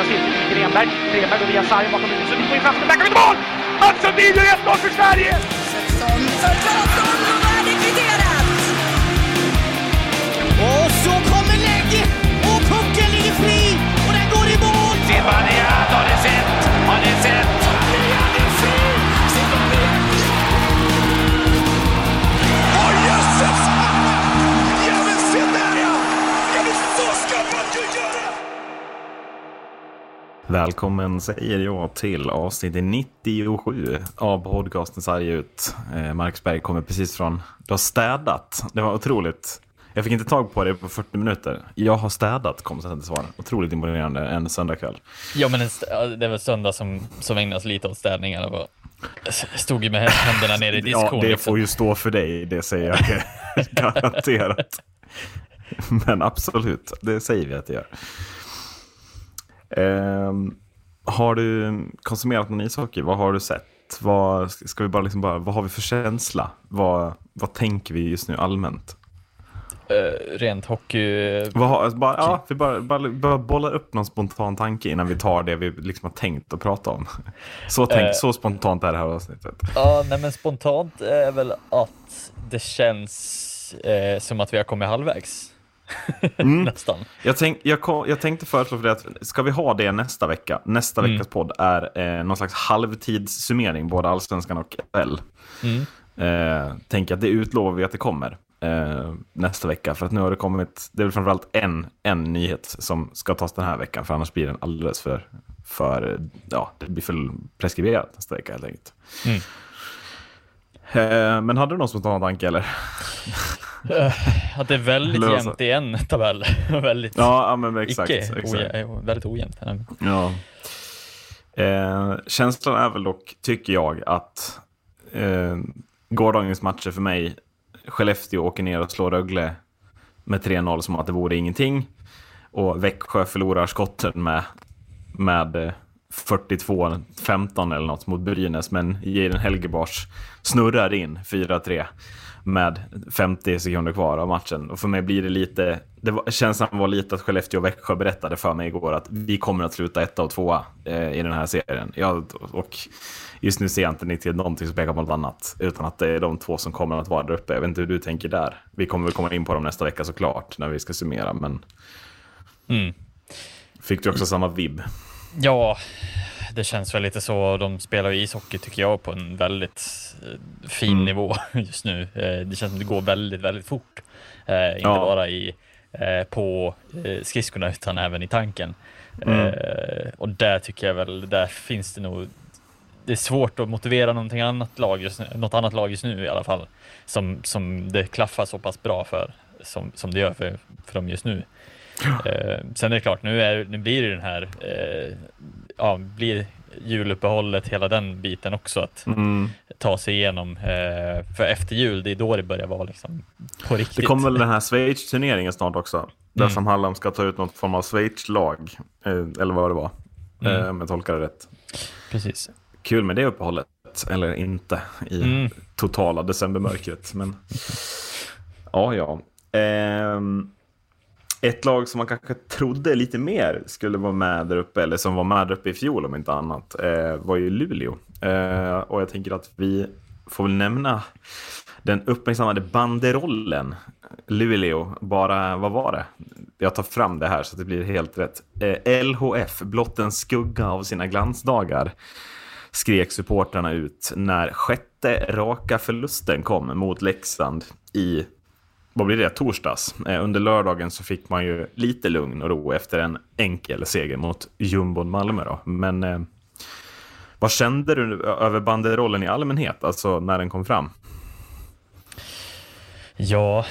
Mattias Hilton till Grenberg. Grenberg går via sargen bakom huvudet. Sundin går in framför backar vid mål! Mats Sundin gör 1-0 för Sverige! Välkommen säger jag till avsnitt 97 av podcasten Sarg ut. Eh, Marksberg kommer precis från, du har städat. Det var otroligt. Jag fick inte tag på det på 40 minuter. Jag har städat kom sen till svar. Otroligt imponerande en söndagkväll. Ja, men det var söndag som, som ägnas lite åt städningar. och Stod ju med händerna nere i diskon. Ja, det liksom. får ju stå för dig, det säger jag garanterat. Men absolut, det säger vi att det gör. Ehm, har du konsumerat någon ishockey? Vad har du sett? Vad, ska vi bara liksom bara, vad har vi för känsla? Vad, vad tänker vi just nu allmänt? Eh, rent hockey. Vad har, alltså bara, ja, vi bara, bara, bara bollar upp någon spontan tanke innan vi tar det vi liksom har tänkt att prata om. Så, tänk, Eh. så spontant är det här avsnittet. Ja, nej, men spontant är väl att det känns eh, som att vi har kommit halvvägs. Mm. Nästan. Jag, tänk, jag, kom, jag tänkte föreslå för det att ska vi ha det nästa vecka? Nästa Mm. veckas podd är eh, någon slags halvtidssummering, både allsvenskan och SHL. Mm. Eh, tänker att det utlovar vi att det kommer eh, nästa vecka. För att nu har det kommit, det är väl framförallt en, en nyhet som ska tas den här veckan. För annars blir den alldeles för, för ja, det blir för preskriberat nästa vecka helt enkelt. Mm. Eh, men hade du någon spontan tanke eller? Att det är väldigt Lösa. jämnt i en tabell. väldigt Ja, men exakt. icke exakt. oje- väldigt ojämnt. Ja. Eh, känslan är väl dock, tycker jag, att eh, gårdagens matcher för mig, Skellefteå åker ner och slår Rögle med 3-0 som att det vore ingenting. Och Växjö förlorar skotten med, med eh, 42-15 eller något mot Brynäs, men Jaden Helgebars snurrar in 4-3 med 50 sekunder kvar av matchen. Och för mig blir det lite, det var, känslan var lite att Skellefteå och Växjö berättade för mig igår att vi kommer att sluta etta och tvåa eh, i den här serien. Jag, och just nu ser jag inte riktigt någonting som pekar på något annat, utan att det är de två som kommer att vara där uppe. Jag vet inte hur du tänker där. Vi kommer väl komma in på dem nästa vecka såklart, när vi ska summera, men Mm. fick du också samma vibb? Ja, det känns väl lite så. De spelar ju ishockey tycker jag på en väldigt eh, fin Mm. nivå just nu. Eh, det känns som det går väldigt, väldigt fort. Eh, inte Ja. bara i, eh, på eh, skridskorna utan även i tanken. Mm. Och där tycker jag väl, där finns det nog det är svårt att motivera någonting annat lag just nu, något annat lag just nu i alla fall. Som, som det klaffar så pass bra för som, som det gör för, för dem just nu. Eh, sen är det klart, nu, är, nu blir det den här, eh, ja, blir juluppehållet, hela den biten också att Mm. ta sig igenom. Eh, för efter jul, det är då det börjar vara liksom på riktigt. Det kommer väl den här Schweiz-turneringen snart också. Där Mm. som Hallam ska ta ut något form av Schweiz-lag. Eh, eller vad det var. Mm. Eh, om jag tolkar det rätt. Precis. Kul med det uppehållet. Eller inte i Mm. totala decembermörkret. Men ja, ja. Ehm, ett lag som man kanske trodde lite mer skulle vara med där uppe, eller som var med där uppe i fjol om inte annat, eh, var ju Luleå. Eh, och jag tänker att vi får väl nämna den uppmärksammade banderollen. Luleå, bara, vad var det? Jag tar fram det här så att det blir helt rätt. Eh, LHF, blott en skugga av sina glansdagar skrek supportrarna ut när sjätte raka förlusten kom mot Leksand i, vad blir det, torsdags. Eh, under lördagen så fick man ju lite lugn och ro efter en enkel seger mot jumbon Malmö då. Men eh, vad kände du över banderollen i allmänhet, alltså när den kom fram? Ja,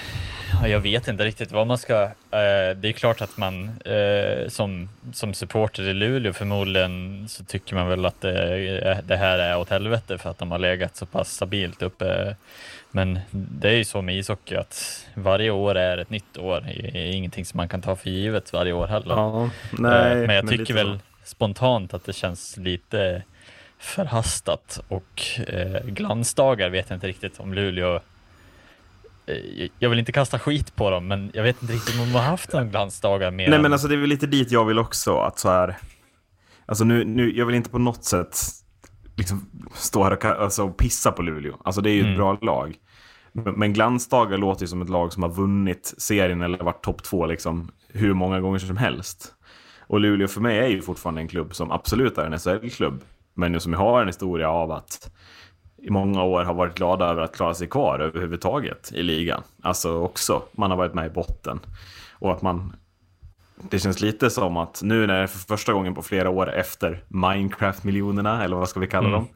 ja, jag vet inte riktigt vad man ska... Eh, det är klart att man eh, som, som supporter i Luleå förmodligen så tycker man väl att det, eh, det här är åt helvete för att de har legat så pass stabilt uppe. Men det är ju så med ishockey att varje år är ett nytt år. Det är ingenting som man kan ta för givet varje år heller. Ja, nej. Eh, men jag lite tycker väl spontant att det känns lite förhastat och eh, glansdagar vet jag inte riktigt om Luleå eh, jag vill inte kasta skit på dem, men jag vet inte riktigt om de har haft någon glansdagar mer Nej än- men alltså det är väl lite dit jag vill också, att så här Alltså nu, nu, jag vill inte på något sätt liksom stå här och alltså, pissa på Luleå. Alltså det är ju ett bra lag. Men Glansdagar låter ju som ett lag som har vunnit serien eller varit topp två liksom hur många gånger som helst. Och Luleå för mig är ju fortfarande en klubb som absolut är en SHL-klubb. Men som har en historia av att i många år har varit glada över att klara sig kvar överhuvudtaget i ligan. Alltså också, man har varit med i botten. Och att man... Det känns lite som att nu när det är för första gången på flera år efter Minecraft-miljonerna, eller vad ska vi kalla dem?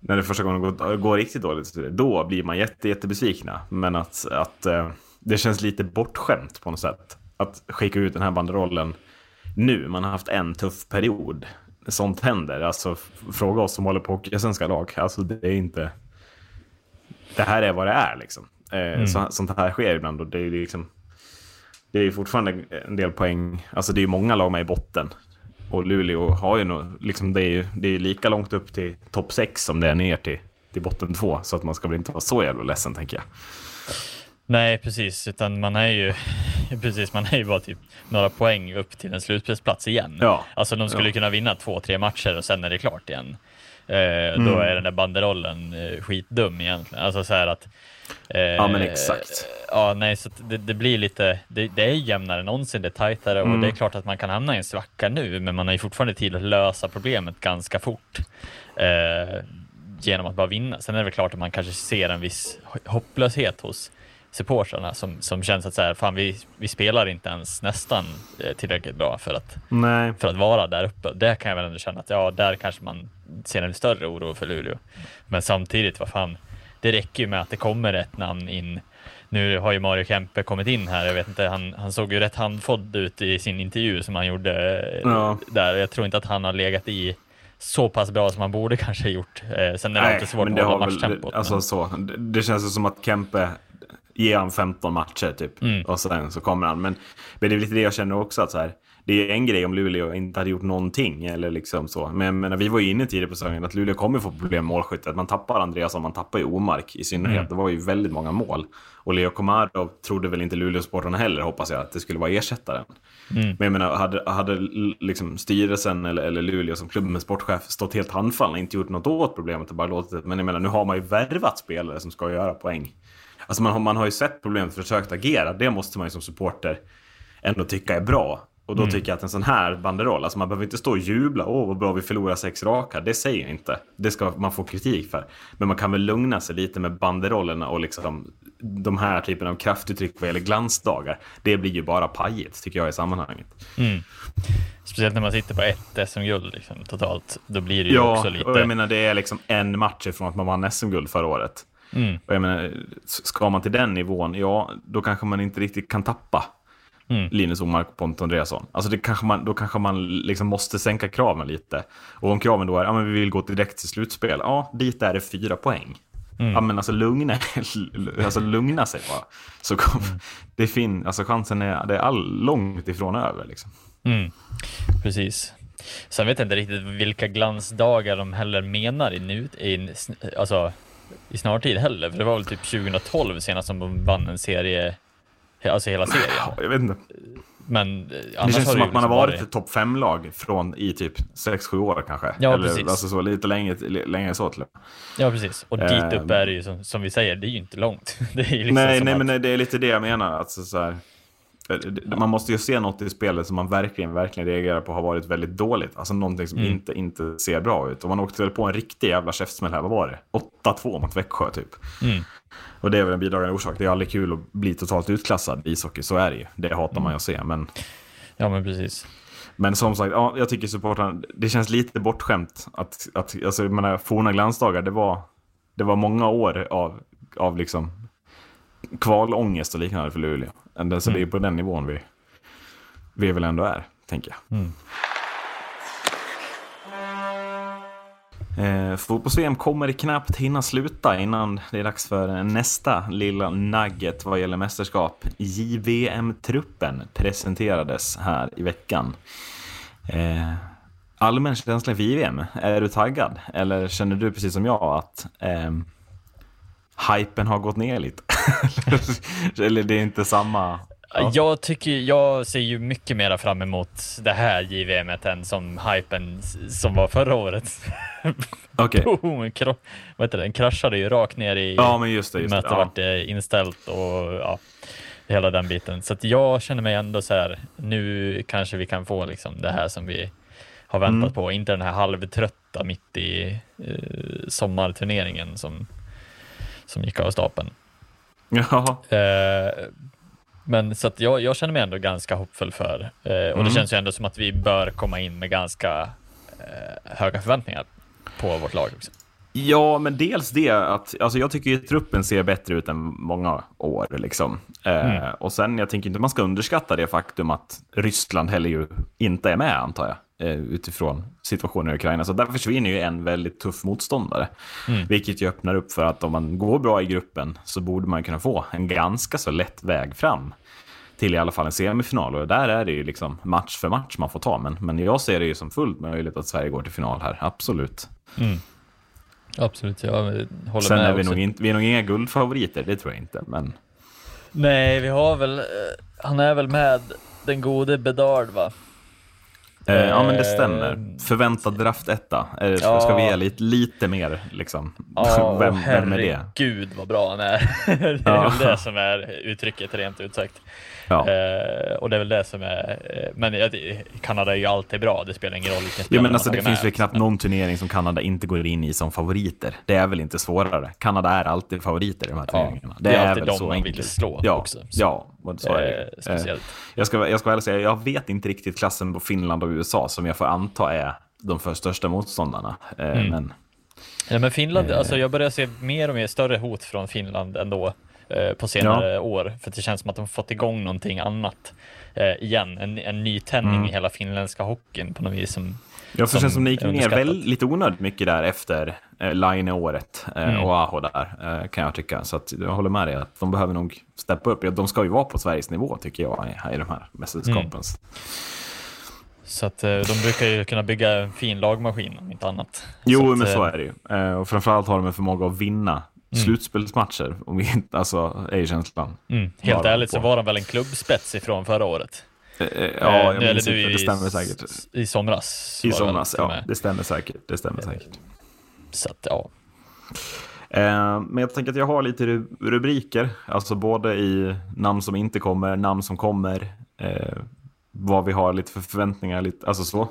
När det första gången går, går riktigt dåligt, då blir man jätte, jättebesvikna. Men att, att eh, det känns lite bortskämt på något sätt. Att skicka ut den här banderollen nu. Man har haft en tuff period. Sånt händer. Alltså, fråga oss som håller på svenska lag. Alltså, det är inte... Det här är vad det är liksom. Eh, så, sånt här sker ibland och det är liksom... Det är ju fortfarande en del poäng. Alltså det är ju många lag med i botten. Och Luleå har ju nog, liksom det är ju det är lika långt upp till topp 6 som det är ner till, till botten 2. Så att man ska väl inte vara så jävla ledsen tänker jag. Nej, precis, utan man är ju precis, man är ju bara typ några poäng upp till en slutspelsplats igen. Ja. Alltså de skulle Ja. kunna vinna två, tre matcher och sen är det klart igen. Eh, Mm. Då är den där banderollen eh, skitdum egentligen. Alltså så här att. Eh, Ja, men exakt. Ja, nej, så det, det blir lite. Det, det är jämnare än någonsin, det är tajtare och Mm. det är klart att man kan hamna i en svacka nu, men man har ju fortfarande tid att lösa problemet ganska fort. Eh, genom att bara vinna. Sen är det väl klart att man kanske ser en viss hopplöshet hos supportrarna som, som känns att så här, fan vi, vi spelar inte ens nästan eh, tillräckligt bra för att, Nej. för att vara där uppe. Där kan jag väl ändå känna att ja, där kanske man ser en större oro för Luleå. Men samtidigt, vad fan, det räcker ju med att det kommer ett namn in. Nu har ju Mario Kempe kommit in här. Jag vet inte, han, han såg ju rätt handfådd ut i sin intervju som han gjorde eh, Ja. där. Jag tror inte att han har legat i så pass bra som han borde kanske ha gjort. Eh, sen är det alltid svårt att det hålla matchtempot. Alltså men- så. Det, det känns som att Kempe ger han 15 matcher typ. Mm. Och sen så kommer han. Men, men det är lite det jag känner också att så här. Det är en grej om Luleå inte hade gjort någonting eller liksom så. Men menar, vi var ju inne tidigare på säsongen att Luleå kommer få problem med målskyttet. Man tappar Andreas och man tappar ju Omark i synnerhet. Mm. Det var ju väldigt många mål. Och Leo Komarov trodde väl inte Luleåsportarna heller hoppas jag att det skulle vara ersättaren. Mm. Men jag menar, hade, hade liksom styrelsen eller, eller Luleå som klubb med sportchef stått helt handfallna och inte gjort något åt problemet och bara låtit det. Men jag menar, nu har man ju värvat spelare som ska göra poäng. Alltså man har, man har ju sett problemet och försökt agera. Det måste man ju som supporter ändå tycka är bra. Och då tycker jag att en sån här banderoll, alltså man behöver inte stå och jubla, åh vad bra vi förlorar sex raka, det säger jag inte. Det ska man få kritik för. Men man kan väl lugna sig lite med banderollerna och liksom de här typen av kraftuttryck vad gäller glansdagar. Det blir ju bara pajigt tycker jag i sammanhanget. Mm. Speciellt när man sitter på ett SM-guld liksom, totalt. Då blir det ju Ja, också lite... och jag menar det är liksom en match ifrån att man vann SM-guld förra året. Mm. Och jag menar, ska man till den nivån, ja, då kanske man inte riktigt kan tappa Mm. Linus Omark och Pontus Andreasson. Alltså det kanske man, då kanske man liksom måste sänka kraven lite. Och om kraven då är, ja men vi vill gå direkt till slutspel, ja, dit är det fyra poäng. Mm. Ja men alltså lugna, alltså lugna sig bara. Så kom, Mm. det fin, alltså chansen är, det är all, långt ifrån över liksom. Mm. Precis. Sen vet jag inte riktigt vilka glansdagar de heller menar i nu, i, alltså, i snartid heller. För det var väl typ 2012 senast som de vann en serie, alltså hela serien. Jag vet inte. Men eh, Det känns som att man har liksom varit ett topp fem lag från i typ 6-7 år kanske. Ja, Eller precis. alltså så lite längre, längre så till och. Ja, precis. Och dit upp Ehm. är det ju som, som vi säger, det är ju inte långt. Det är ju liksom nej, nej, att, men det är lite det jag menar. Alltså, så här, eh, man måste ju se något i spelet som man verkligen, verkligen reagerar på har varit väldigt dåligt. Alltså någonting som Mm. inte, inte ser bra ut. Och man åkte väl på en riktig jävla käftsmäll här, vad var det? 8-2 mot Växjö typ. Mm. Och det är väl en bidragande orsak. Det är aldrig kul att bli totalt utklassad i ishockey, så är det ju. Det hatar man ju att se, men... Ja, men precis. Men som sagt, ja, jag tycker supportrarna, det känns lite bortskämt att, att alltså, jag menar, forna glansdagar, det var, det var många år av, av liksom kvalångest och liknande för Luleå. Så det är ju på den nivån vi, vi väl ändå är, tänker jag. Mm. Eh, Fotbolls-VM kommer knappt hinna sluta innan det är dags för nästa lilla nugget vad gäller mästerskap. JVM-truppen presenterades här i veckan. Eh, allmän känsla för JVM, är du taggad? Eller känner du precis som jag att eh, hypen har gått ner lite? Eller det är inte samma... Ja. Jag tycker, jag ser ju mycket mera fram emot det här JVM än som hypen som var förra året. Okej. Boom, kro- vad heter det? Den kraschade ju rakt ner i Ja, men just det. Just det. mötet Ja. vart det inställt och ja, hela den biten. Så jag känner mig ändå så här, nu kanske vi kan få liksom det här som vi har väntat Mm. på, inte den här halvtrötta mitt i eh, sommarturneringen som, som gick av stapeln. Ja. Eh, men så att jag, jag känner mig ändå ganska hoppfull för, eh, och Mm. det känns ju ändå som att vi bör komma in med ganska eh, höga förväntningar på vårt lag också. Ja, men dels det att alltså jag tycker ju truppen ser bättre ut än många år. Liksom. Eh, Mm. och sen, jag tänker inte man ska underskatta det faktum att Ryssland heller ju inte är med, antar jag, utifrån situationen i Ukraina. Så där försvinner ju en väldigt tuff motståndare. Mm. Vilket ju öppnar upp för att om man går bra i gruppen så borde man kunna få en ganska så lätt väg fram till i alla fall en semifinal. Och där är det ju liksom match för match man får ta. Men, men jag ser det ju som fullt möjligt att Sverige går till final här, absolut. Absolut, jag håller Sen med är vi också. nog, inte, vi är nog inga guldfavoriter, det tror jag inte. Men Nej, vi har väl, eh, han är väl med den gode Bedard va? Eh, ja, men det Eh, stämmer. Förväntad draftetta. Eh, ska, ja. ska vi ge lite, lite mer liksom? Ja, vem, vem är det? herregud vad bra han är. det är Ja. det som är uttrycket rent ut sagt. Ja. Eh, och det är väl det som är, eh, men ja, det- Kanada är ju alltid bra, det spelar ingen roll vilken Ja, spelare men man alltså, det finns väl knappt någon turnering som Kanada inte går in i som favoriter. Det är väl inte svårare. Kanada är alltid favoriter i de här Ja, turneringarna. det är alltid väl de så man vill slå ja, också, så. Ja, och så är det. ju. Eh, speciellt. Eh, Jag ska, jag ska väl säga, jag vet inte riktigt klassen på Finland och USA som jag får anta är de för största motståndarna. Eh, Mm. Men Ja, men Finland, Eh. alltså jag börjar se mer och mer större hot från Finland ändå eh, på senare år, för det känns som att de fått igång någonting annat eh, igen, en, en nytändning Mm. i hela finländska hockeyn på något vis som Jag för som känns som det gick ner väl, lite onödigt mycket där efter eh, Line-året eh, Mm. och Aho där, eh, kan jag tycka. Så att jag håller med dig att de behöver nog steppa upp. Ja, De ska ju vara på Sveriges nivå, tycker jag, i, i de här mästerskapen. Mm. Så att eh, de brukar ju kunna bygga en fin lagmaskin om inte annat. Jo, att, men eh, så är det ju. Eh, och framförallt har de en förmåga att vinna slutspelsmatcher. Om vi inte, alltså, är känslan. Mm, helt Bara ärligt så på. var de väl en klubbspets ifrån förra året. Eh, eh, Eh, ja, jag eller minns nu inte. Det stämmer säkert. I somras. I somras, ja. med. Det stämmer säkert. Det stämmer säkert. Så att, ja. Men jag tänker att jag har lite ru- rubriker, alltså både i namn som inte kommer, namn som kommer, vad vi har lite för förväntningar, lite, alltså så.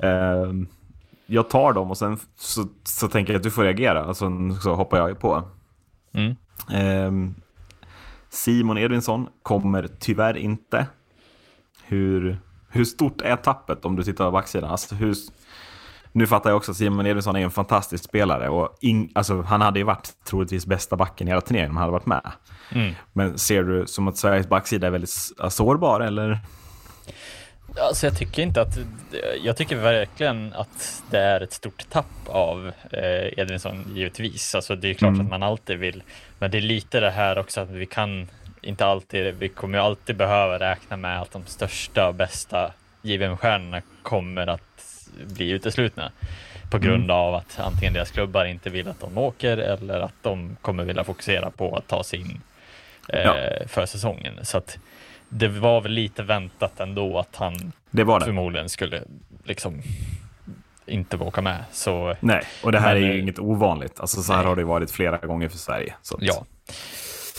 Mm. Jag tar dem och sen så, så tänker jag att du får reagera, alltså så hoppar jag på. Mm. Eh, Simon Edvinsson kommer tyvärr inte. Hur, hur stort är tappet om du tittar på backsidan? Alltså hur, nu fattar jag också att Simon Edvinsson är en fantastisk spelare och in, alltså, han hade ju varit troligtvis bästa backen i hela turneringen om han hade varit med. Mm. Men ser du som att Sveriges backsida är väldigt sårbar eller? Alltså jag tycker inte att, jag tycker verkligen att det är ett stort tapp av eh, Edvinsson givetvis. Alltså det är klart Mm. att man alltid vill, men det är lite det här också att vi kan inte alltid, vi kommer ju alltid behöva räkna med att de största och bästa JVM-stjärnorna kommer att bli uteslutna på grund Mm. av att antingen deras klubbar inte vill att de åker eller att de kommer vilja fokusera på att ta sig in eh, Ja. för säsongen. Så att det var väl lite väntat ändå att han Det det. förmodligen skulle liksom inte åka med. Så Nej, och det här Men, är ju eh, inget ovanligt. Alltså så här nej. har det varit flera gånger för Sverige. Så att, ja,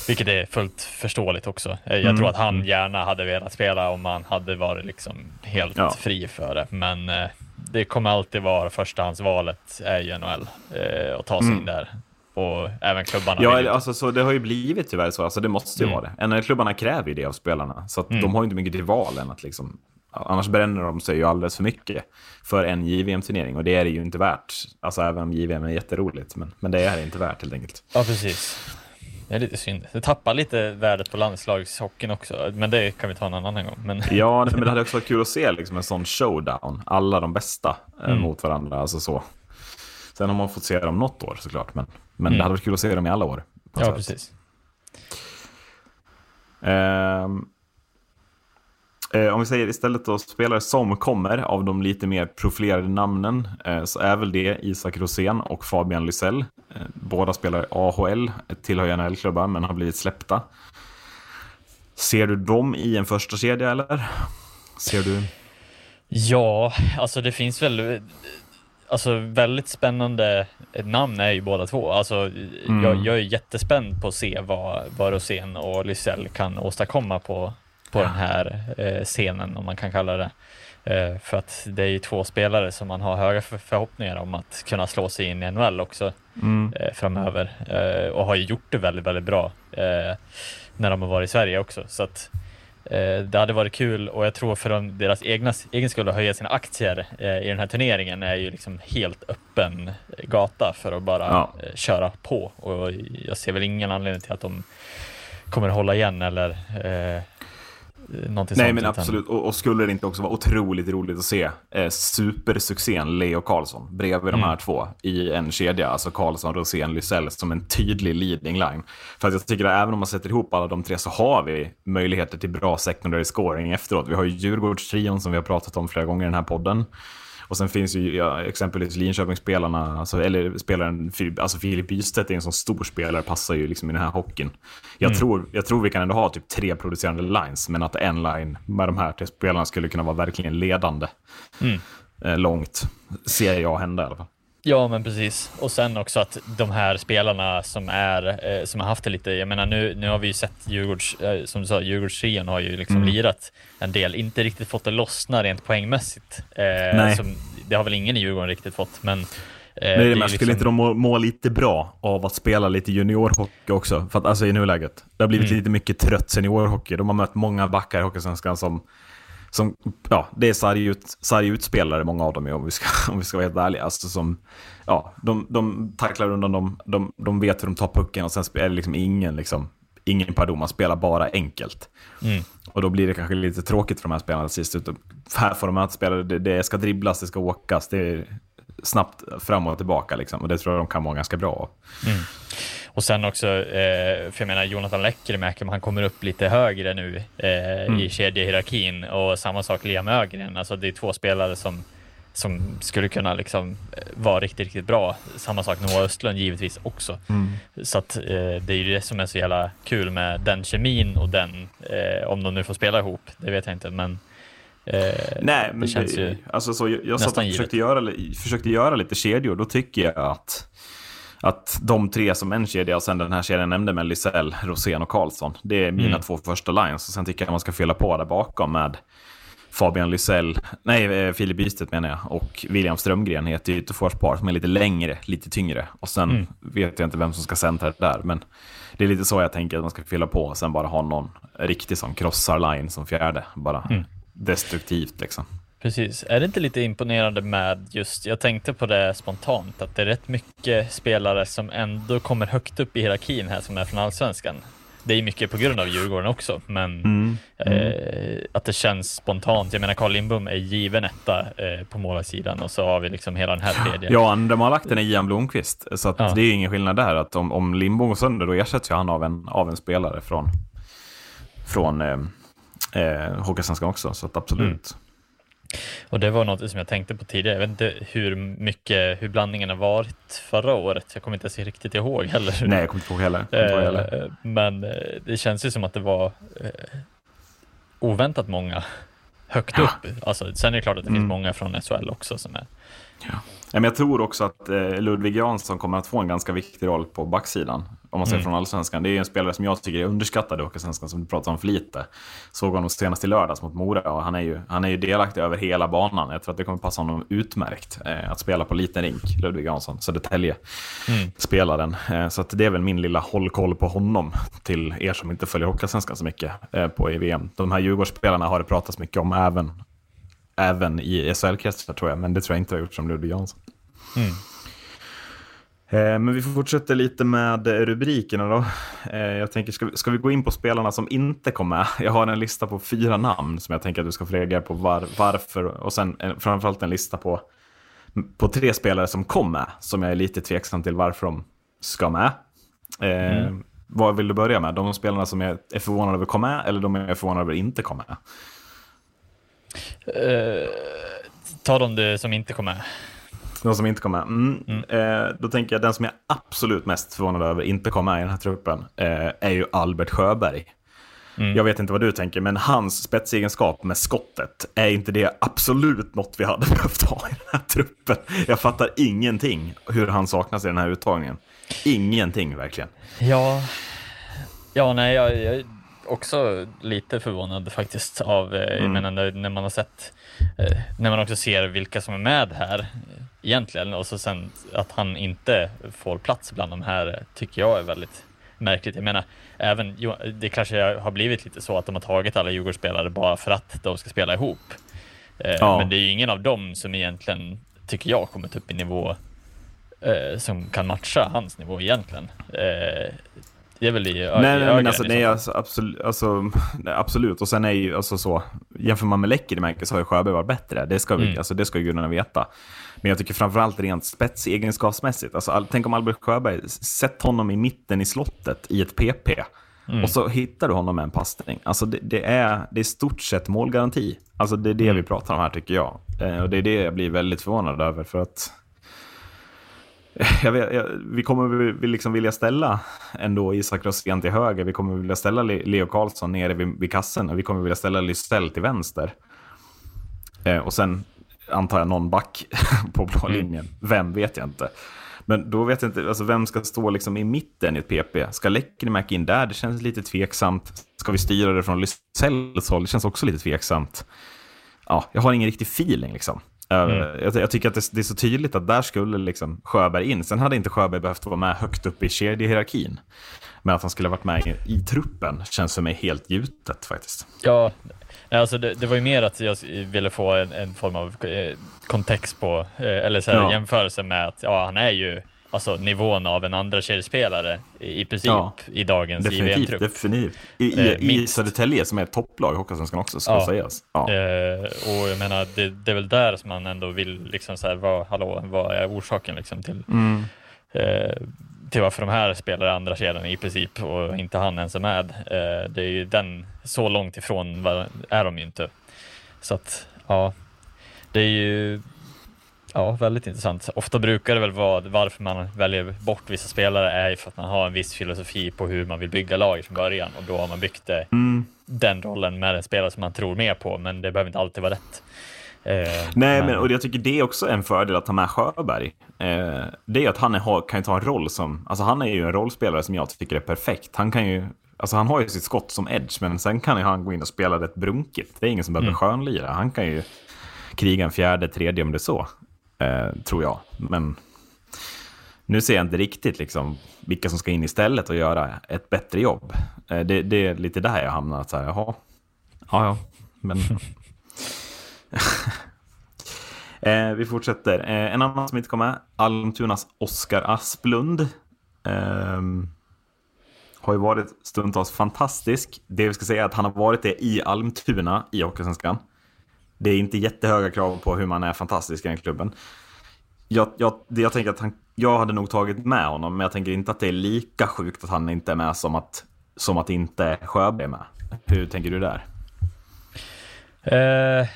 vilket är fullt förståeligt också. Eh, Jag Mm, tror att han mm. gärna hade velat spela om han hade varit liksom helt Ja. fri för det. Men eh, det kommer alltid vara förstahandsvalet är ju NHL eh, att ta sig Mm. in där. Och även klubbarna. Ja, vill alltså, så det har ju blivit tyvärr så. Alltså, det måste ju Mm. vara det. NHL-klubbarna kräver ju det av spelarna. Så Mm. de har ju inte mycket till val än att liksom... Annars bränner de sig ju alldeles för mycket för en JVM-turnering. Och det är det ju inte värt. Alltså även om JVM är jätteroligt. Men, men det är det inte värt helt enkelt. Ja, precis. Det är lite synd. Det tappar lite värdet på landslagshockeyn också, men det kan vi ta en annan gång. Men Ja, men det hade också varit kul att se liksom, en sån showdown. Alla de bästa eh, Mm. mot varandra. Alltså så. Sen har man fått se dem något år såklart. Men, men Mm. det hade varit kul att se dem i alla år. ja, sätt. precis. Eh, om vi säger istället då spelare som kommer av de lite mer profilerade namnen eh, så är väl det Isak Rosén och Fabian Lysell. Eh, båda spelar AHL, tillhör NHL-klubbar men har blivit släppta. Ser du dem i en första kedja eller? Ser du? Ja, alltså det finns väl alltså väldigt spännande namn är ju båda två. Alltså, Mm. jag, jag är jättespänd på att se vad, vad Rosén och Lysell kan åstadkomma på, på den här eh, scenen, om man kan kalla det. Eh, för att det är ju två spelare som man har höga för, förhoppningar om att kunna slå sig in i NHL också Mm. eh, framöver. Eh, och har ju gjort det väldigt, väldigt bra eh, när de har varit i Sverige också. Så att, det hade varit kul och jag tror för de, deras egna, egen skull att höja sina aktier eh, i den här turneringen är ju liksom helt öppen gata för att bara Ja. eh, köra på. Och jag ser väl ingen anledning till att de kommer hålla igen eller eh, någonting Nej sånt. men utan- absolut, och, och skulle det inte också vara otroligt roligt att se eh, supersuccén Leo Karlsson bredvid Mm. de här två i en kedja, alltså Karlsson, Rosén, Lysell som en tydlig leading line. För att jag tycker att även om man sätter ihop alla de tre så har vi möjligheter till bra secondary scoring efteråt. Vi har ju Djurgårdstrion som vi har pratat om flera gånger i den här podden. Och sen finns ju ja, exempelvis Linköpingsspelarna, alltså, eller spelaren, alltså Filip Bystedt är en sån stor spelare, passar ju liksom i den här hockeyn. Jag, tror, jag tror vi kan ändå ha typ tre producerande lines, men att en line med de här tre spelarna skulle kunna vara verkligen ledande. Mm. Eh, långt, ser jag hända i alla fall. Ja, men precis. Och sen också att de här spelarna som är eh, som har haft det lite. Jag menar, nu, nu har vi ju sett Djurgårds, eh, som du sa, Djurgårdstrion har ju liksom Mm. lirat en del, inte riktigt fått det lossna rent poängmässigt. Eh, Nej. Som, det har väl ingen i Djurgården riktigt fått, men. Eh, Nej, är men ju skulle inte liksom- de må, må lite bra av att spela lite juniorhockey också? För att, alltså i nuläget. Det har blivit Mm. lite mycket trött seniorhockey. De har mött många backar i Hockeysvenskan som, som, ja, det är sarg ut, sarg utspelare många av dem är, om vi ska, om vi ska vara helt ärliga. Alltså som, ja, de, de tacklar undan dem, de, de vet hur de tar pucken och sen är det liksom ingen, liksom, ingen pardon, man spelar bara enkelt. Mm. Och då blir det kanske lite tråkigt för de här spelarna sist. Utan Här får de möta spelare, det, det ska dribblas, det ska åkas, det är snabbt fram och tillbaka liksom. Och det tror jag de kan vara ganska bra av. Och sen också, eh, för jag menar Jonathan Lekkerimäki, han kommer upp lite högre nu eh, Mm. i kedjehierarkin och samma sak Liam Ögren. Alltså det är två spelare som, som skulle kunna liksom eh, vara riktigt, riktigt bra. Samma sak Noah Östlund givetvis också. Så att eh, det är ju det som är så jävla kul med den kemin och den, eh, om de nu får spela ihop, det vet jag inte, men eh, Nej, men det känns ju alltså, så, jag, jag satt och givet. försökte göra, försökte göra lite kedjor. Då tycker jag att, att de tre som en kedja och sen den här kedjan jag nämnde med Lysell, Rosén och Karlsson. Det är mina Mm. två första lines. Och sen tycker jag man ska fylla på där bakom med Fabian Lysell, nej eh, Filip Bystedt menar jag, och William Strömgren heter ju ytterforspar som är lite längre, lite tyngre. Och sen Mm. vet jag inte vem som ska centra det där, men det är lite så jag tänker att man ska fylla på och sen bara ha någon riktig som krossar line som fjärde. Bara Mm. destruktivt liksom. Precis. Är det inte lite imponerande med just, jag tänkte på det spontant, att det är rätt mycket spelare som ändå kommer högt upp i hierarkin här som är från allsvenskan. Det är mycket på grund av Djurgården också, men Mm. eh, att det känns spontant. Jag menar, Carl Lindbom är given etta eh, på målvaktssidan och så har vi liksom hela den här tredje. Ja, de har lagt den i Ian Blomqvist. Så Ja. det är ingen skillnad där. Att om, om Lindbom går sönder, då ersätts ju han av en, av en spelare från, från eh, eh, Hockeysvenskan också. Så absolut. Mm. Och det var något som jag tänkte på tidigare. Jag vet inte hur mycket, hur blandningen har varit förra året. Jag kommer inte ens riktigt ihåg heller. Nej, jag kommer inte ihåg heller. Inte ihåg heller. Eh, Men eh, det känns ju som att det var eh, oväntat många högt Ja. upp. Alltså, sen är det klart att det Mm. finns många från SHL också som är. Ja, men jag tror också att Ludvig Jansson kommer att få en ganska viktig roll på backsidan. Om man ser Mm. från allsvenskan. Det är en spelare som jag tycker är underskattad i Hockeysvenskan, som du pratar om för lite. Såg honom senast i lördags mot Mora och han är ju, han är ju delaktig över hela banan. Jag tror att det kommer passa honom utmärkt eh, att spela på liten rink, Ludvig Jansson, Södertälje. Mm. Spelaren. Eh, så det är väl min lilla hållkoll på honom till er som inte följer Hockeysvenskan så mycket eh, på i VM. De här Djurgårdsspelarna har det pratats mycket om även, även i SHL-kretsar tror jag, men det tror jag inte har gjort som Ludvig Jansson. Mm. Eh, Men vi fortsätter lite med rubrikerna då. Eh, Jag tänker, ska vi, ska vi gå in på spelarna som inte kom med? Jag har en lista på fyra namn som jag tänker att du ska få reagera på var, varför. Och sen framförallt en lista på, på tre spelare som kom med, som jag är lite tveksam till varför de ska med. Eh, Vad vill du börja med? De spelarna som jag är förvånade över kom med, eller de jag är förvånade över inte kom med? Eh, ta de som inte kommer. De som inte kom med. Mm. Eh, då tänker jag den som jag absolut mest förvånad över inte kom med i den här truppen eh, är ju Albert Sjöberg. Jag vet inte vad du tänker, men hans spetsegenskap med skottet, är inte det absolut något vi hade behövt ha i den här truppen? Jag fattar ingenting hur han saknas i den här uttagningen. Ingenting verkligen. Ja, ja nej, jag, jag är också lite förvånad faktiskt av, eh, jag menar när, man har sett, eh, när man också ser vilka som är med här egentligen och så sen att han inte får plats bland de här tycker jag är väldigt märkligt. Jag menar, även, det kanske har blivit lite så att de har tagit alla Djurgårdsspelare bara för att de ska spela ihop. Eh, Ja. Men det är ju ingen av dem som egentligen, tycker jag, kommit upp i nivå eh, som kan matcha hans nivå egentligen. Eh, det är väl i, Nej, nej, men alltså, nej, fall. alltså, absolut, alltså, nej, absolut. Och sen är ju alltså så, jämför man med Lekkerimäki så har ju Sjöberg varit bättre. Det ska, vi, Mm. alltså, det ska gudarna veta. Men jag tycker framförallt rent spetsegenskapsmässigt. Alltså, all, tänk om Albert Sjöberg, sätt honom i mitten i slottet i ett PP. Mm. Och så hittar du honom med en passning. Alltså det, det, är, det är stort sett målgaranti. Alltså det är det Mm. vi pratar om här tycker jag. Eh, och det är det jag blir väldigt förvånad över. För att jag vet, jag, vi kommer vi, liksom vilja ställa ändå Isak Rosén till höger. Vi kommer vilja ställa Le, Leo Karlsson nere vid, vid kassen. Och vi kommer vilja ställa Lystell till vänster. Eh, och sen antar jag någon back på blå linjen. Vem vet jag inte. Men då vet jag inte, alltså vem ska stå liksom i mitten i ett PP? Ska Lekkerimäki in där? Det känns lite tveksamt. Ska vi styra det från Lysells håll? Det känns också lite tveksamt. Ja, jag har ingen riktig feeling liksom. Eh, Jag, jag tycker att det, det är så tydligt att där skulle liksom Sjöberg in. Sen hade inte Sjöberg behövt vara med högt upp i kedjehierarkin. Men att han skulle ha varit med i, i truppen känns för mig helt gjutet faktiskt. Ja, nej, alltså det, det var ju mer att jag ville få en, en form av eh, kontext på, eh, eller så här, Ja. jämförelse med att ja, han är ju alltså nivån av en andra kedjespelare i, i princip Ja, i dagens IVM-trupp. definitivt. I, Eh, i, i minst. Södertälje som är ett topplag i Hockeyallsvenskan också, ska Ja. sägas. Ja. Eh, och jag menar, det, det är väl där som man ändå vill liksom så här, vad, hallå, vad är orsaken liksom till, Mm. eh, till varför de här spelar i andra kedjan i princip och inte han ens är med. Eh, det är ju den, så långt ifrån är de ju inte. Så att, ja, det är ju ja, väldigt intressant. Ofta brukar det väl vara varför man väljer bort vissa spelare är ju för att man har en viss filosofi på hur man vill bygga laget från början och då har man byggt det, Mm. den rollen med en spelare som man tror mer på, men det behöver inte alltid vara rätt. Eh, Nej, men, och jag tycker det är också en fördel att ta med Sjöberg. Eh, det är att han är, kan ju ta en roll som... Alltså han är ju en rollspelare som jag tycker är perfekt. Han kan ju... Alltså han har ju sitt skott som edge, men sen kan ju han gå in och spela rätt brunkigt. Det är ingen som behöver skönlira. Han kan ju kriga en fjärde, tredje om det är så. Eh, tror jag. Men nu ser jag inte riktigt liksom vilka som ska in istället och göra ett bättre jobb. Eh, det, det är lite där jag hamnar. Så här, jaha. Ja, ja. Men... Eh, vi fortsätter. Eh, en annan som inte kom med, Almtunas Oskar Asplund. Ehm, har ju varit stundtals fantastisk. Det vi ska säga är att han har varit det i Almtuna i Hockeysvenskan. Det är inte jättehöga krav på hur man är fantastisk i den klubben. Jag, jag, jag tänker att han, jag hade nog tagit med honom, men jag tänker inte att det är lika sjukt att han inte är med som att, som att inte Sjöberg är med. Hur tänker du där? Eh,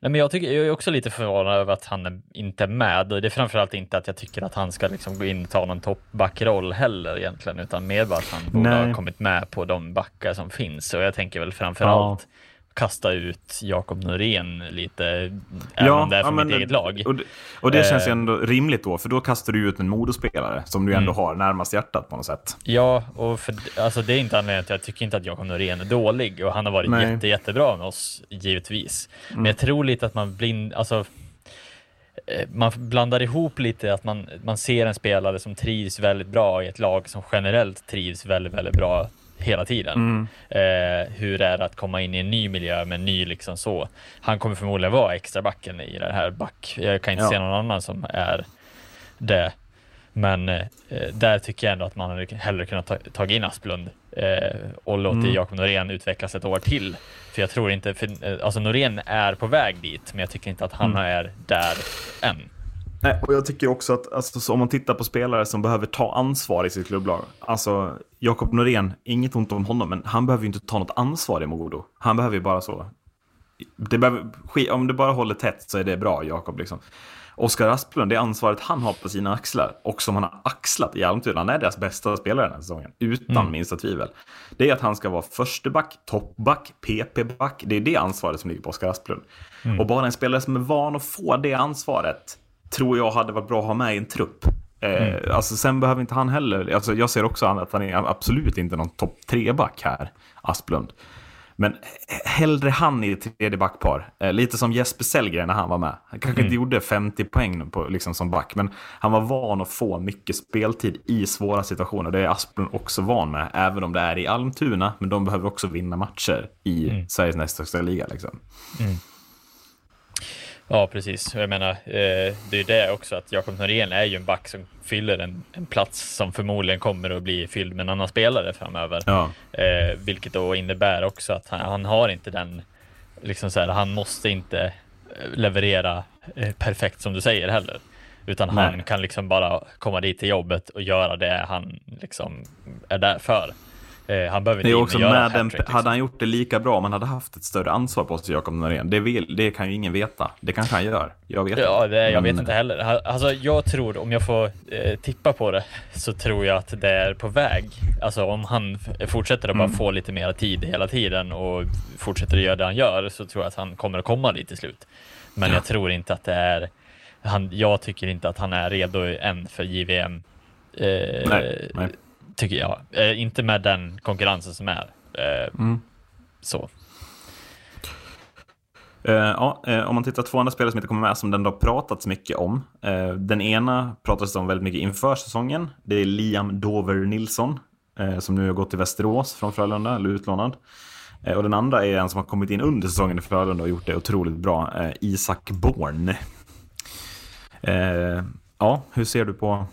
nej, men jag, tycker, jag är också lite förvånad över att han är- inte är med. Det är framförallt inte att jag tycker att han ska liksom gå in och ta någon toppbackroll heller egentligen, utan mer bara att han borde Nej. ha kommit med på de backar som finns. Och jag tänker väl framförallt kasta ut Jakob Norén lite, även om det är för mitt eget lag. Och det, och det känns ju Eh. ändå rimligt då, för då kastar du ut en modospelare som du ändå Mm. har närmast hjärtat på något sätt. Ja, och för, alltså det är inte anledningen till att jag tycker inte att Jakob Norén är dålig och han har varit Nej. jätte, jättebra med oss, givetvis. Men jag tror lite att man blind, alltså eh, man blandar ihop lite att man, man ser en spelare som trivs väldigt bra i ett lag som generellt trivs väldigt, väldigt bra hela tiden. Eh, hur är det att komma in i en ny miljö med en ny liksom så. Han kommer förmodligen vara extra backen i det här back. Jag kan inte Ja. se någon annan som är det. Men eh, där tycker jag ändå att man hade hellre kunnat ta, ta in Asplund eh, och låtit Mm. Jakob Norén utvecklas ett år till. För jag tror inte, för, eh, alltså Norén är på väg dit, men jag tycker inte att han Mm. är där än. Nej, och jag tycker också att alltså, så om man tittar på spelare som behöver ta ansvar i sitt klubblag. Alltså, Jakob Norén, inget ont om honom, men han behöver ju inte ta något ansvar i Modo. Han behöver ju bara så. Det behöver, om det bara håller tätt så är det bra, Jakob. Liksom. Oskar Asplund, det ansvaret han har på sina axlar och som han har axlat i Almtuna, han är deras bästa spelare den här säsongen, utan Mm. minsta tvivel. Det är att han ska vara försteback, toppback, PP-back. Det är det ansvaret som ligger på Oskar Asplund. Mm. Och bara en spelare som är van att få det ansvaret tror jag hade varit bra att ha med i en trupp. Mm. Eh, alltså, sen behöver inte han heller, alltså, jag ser också att han är absolut inte någon topp tre-back här, Asplund. Men hellre han i tredje backpar. Eh, lite som Jesper Sellgren när han var med. Han kanske inte gjorde 50 poäng på, liksom, som back, men han var van att få mycket speltid i svåra situationer. Det är Asplund också van med, även om det är i Almtuna. Men de behöver också vinna matcher i Sveriges näst högsta liga. Liksom. Ja, precis. Jag menar, eh, det är det också att Jakob Norén är ju en back som fyller en, en plats som förmodligen kommer att bli fylld med en annan spelare framöver. Ja. Eh, vilket då innebär också att han, han har inte den, liksom så här, han måste inte eh, leverera eh, perfekt som du säger heller. Utan han Nej. kan liksom bara komma dit till jobbet och göra det han liksom är där för. Eh, han behöver Det är inte in också göra med hattrick, liksom. hade han gjort det lika bra om han hade haft ett större ansvar på sig, Jakob Norén? Det, vill, det kan ju ingen veta. Det kanske han gör. Jag vet Ja, inte. det, jag Men- vet inte heller. Alltså, jag tror, om jag får eh, tippa på det, så tror jag att det är på väg. Alltså om han fortsätter att bara Mm. få lite mer tid hela tiden och fortsätter att göra det han gör, så tror jag att han kommer att komma dit till slut. Men jag tror inte att det är, han, jag tycker inte att han är redo än för JVM. Eh, Nej, nej. Tycker jag. Eh, inte med den konkurrensen som är. Eh, Mm. Så. Eh, ja, eh, om man tittar på två andra spelare som inte kommer med, som den har pratats mycket om. Eh, den ena pratades om väldigt mycket inför säsongen. Det är Liam Dover Nilsson, som nu har gått till Västerås från Frölunda, eller utlånad. Och den andra är en som har kommit in under säsongen i Frölunda och gjort det otroligt bra, Isak Born. Ja, hur ser du på...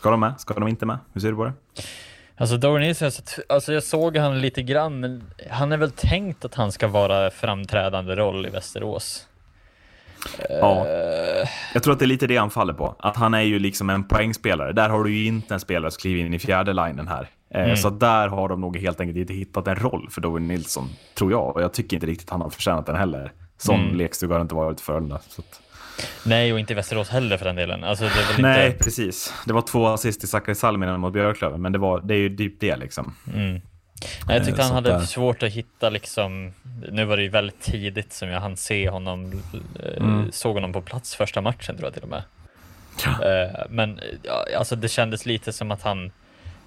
Ska de med? Ska de inte med? Hur ser du på det? Alltså Nilsson, alltså jag såg han lite grann, men han är väl tänkt att han ska vara framträdande roll i Västerås. Ja. Eh, Jag tror att det är lite det han faller på. Att han är ju liksom en poängspelare. Där har du ju inte en spelare som kliver in i fjärde linjen här. Eh, Mm. Så där har de nog helt enkelt inte hittat en roll för Dowen Nilsson, tror jag. Och jag tycker inte riktigt han har förtjänat den heller. Sån Mm. lekstuga har det inte varit för Frölunda. Så att... nej, och inte i Västerås heller för den delen. Alltså Nej, inte... precis. Det var två assist till Sakari Salminen mot Björklöven, men det, var, det är ju typ det liksom. Mm. Nej, jag tyckte Eh, han så hade där. svårt att hitta liksom, nu var det ju väldigt tidigt som jag hann se honom, eh, Mm. såg honom på plats första matchen tror jag till och med. Eh, men ja, alltså det kändes lite som att han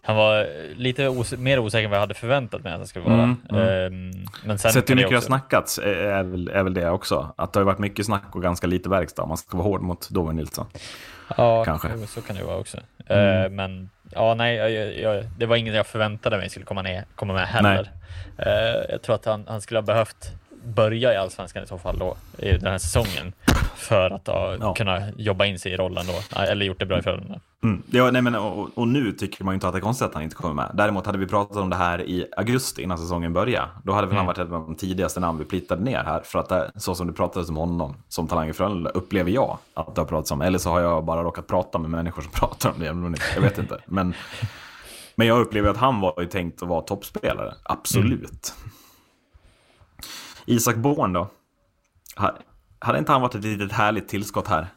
han var lite os mer osäker än vad jag hade förväntat mig att han skulle vara. Mm, mm. Ehm, men sen Sett hur mycket det har snackats är, är, väl, är väl det också. Att det har varit mycket snack och ganska lite verkstad. Man ska vara hård mot Dowen Nilsson. Ja, Kanske. så kan det vara också. Mm. Eh, men ja, nej, jag, jag, det var inget jag förväntade mig skulle komma, ner, komma med heller. Eh, jag tror att han, han skulle ha behövt börja i Allsvenskan i så fall då, i den här säsongen, för att ha, Ja. kunna jobba in sig i rollen då, eller gjort det bra i Frölunda. Mm. Ja, nej, men, och, och nu tycker man ju inte att det är konstigt att han inte kommer med. Däremot hade vi pratat om det här i augusti innan säsongen började. Då hade väl han Mm. varit ett av de tidigaste namn vi plittade ner här. För att det, så som det pratades om honom som talang i Frölunda upplever jag att det har pratats om. Eller så har jag bara råkat prata med människor som pratar om det. Jag vet inte. Men, men jag upplever att han var ju tänkt att vara toppspelare. Absolut. Isak Born då? Ha- Hade inte han varit ett litet härligt tillskott här?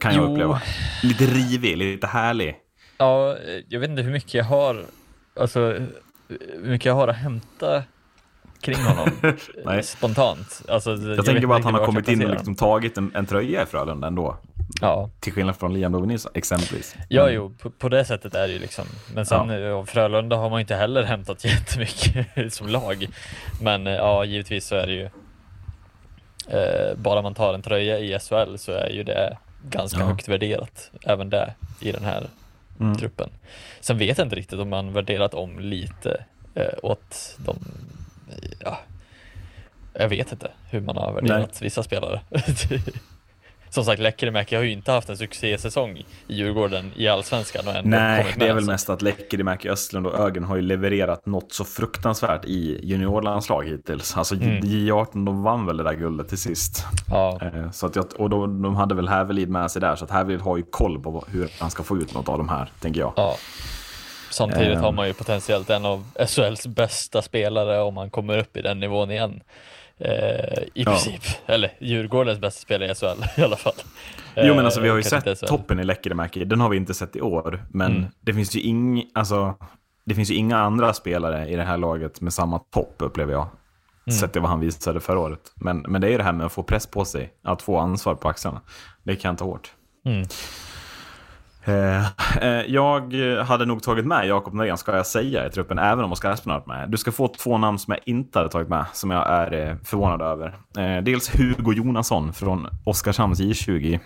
Kan jag Jo. uppleva. Lite rivig, lite härlig. Ja, eh, jag vet inte hur mycket jag har, alltså hur mycket jag har att hämta kring honom Nej. spontant. Alltså, Jag, tänker bara att han har kommit in och liksom tagit en, en tröja i Frölunda ändå. Ja, Till skillnad från Liam Dovenis exempelvis. Ja, Men- jo, på, på det sättet är det ju liksom. Men sen ja. Frölunda har man inte heller hämtat jättemycket som lag. Men eh, ja, givetvis så är det ju. Eh, bara man tar en tröja i SHL så är ju det ganska Ja. högt värderat. Även det i den här Mm. truppen. Sen vet jag inte riktigt om man värderat om lite eh, åt de. Ja, jag vet inte hur man har värderat vissa spelare. Som sagt, Lekkerimäki har ju inte haft en succésäsong i Djurgården i Allsvenskan och ändå Nej, det är väl så- mest att Lekkerimäki, Östlund och Ögen har ju levererat något så fruktansvärt i juniorlandslag hittills. Alltså Mm. J18, de vann väl det där guldet till sist. Ja, Eh, Så att jag, och då, de hade väl Hävelid med sig där, så att Hävelid har ju koll på hur han ska få ut något av de här, tänker jag. ja. Samtidigt Ehm. har man ju potentiellt en av SHLs bästa spelare om man kommer upp i den nivån igen. Eh, I Ja. princip. Eller Djurgårdens bästa spelare i SHL i alla fall. Jo men alltså vi har ju Eh, kanske inte sett toppen i Lekkerimäki, den har vi inte sett i år. Men Mm. det finns ju ing, alltså, det finns ju inga andra spelare i det här laget med samma topp upplever jag. Mm. Sett till vad han visade förra året. Men, men det är ju det här med att få press på sig, att få ansvar på axlarna. Det kan ta hårt. Mm. Eh, eh, jag hade nog tagit med Jakob Norén, ska jag säga, i truppen, även om Oskar Aspen har varit med. Du ska få två namn som jag inte hade tagit med, som jag är eh, förvånad över. Dels Hugo Jonasson från Oskarshamns J20.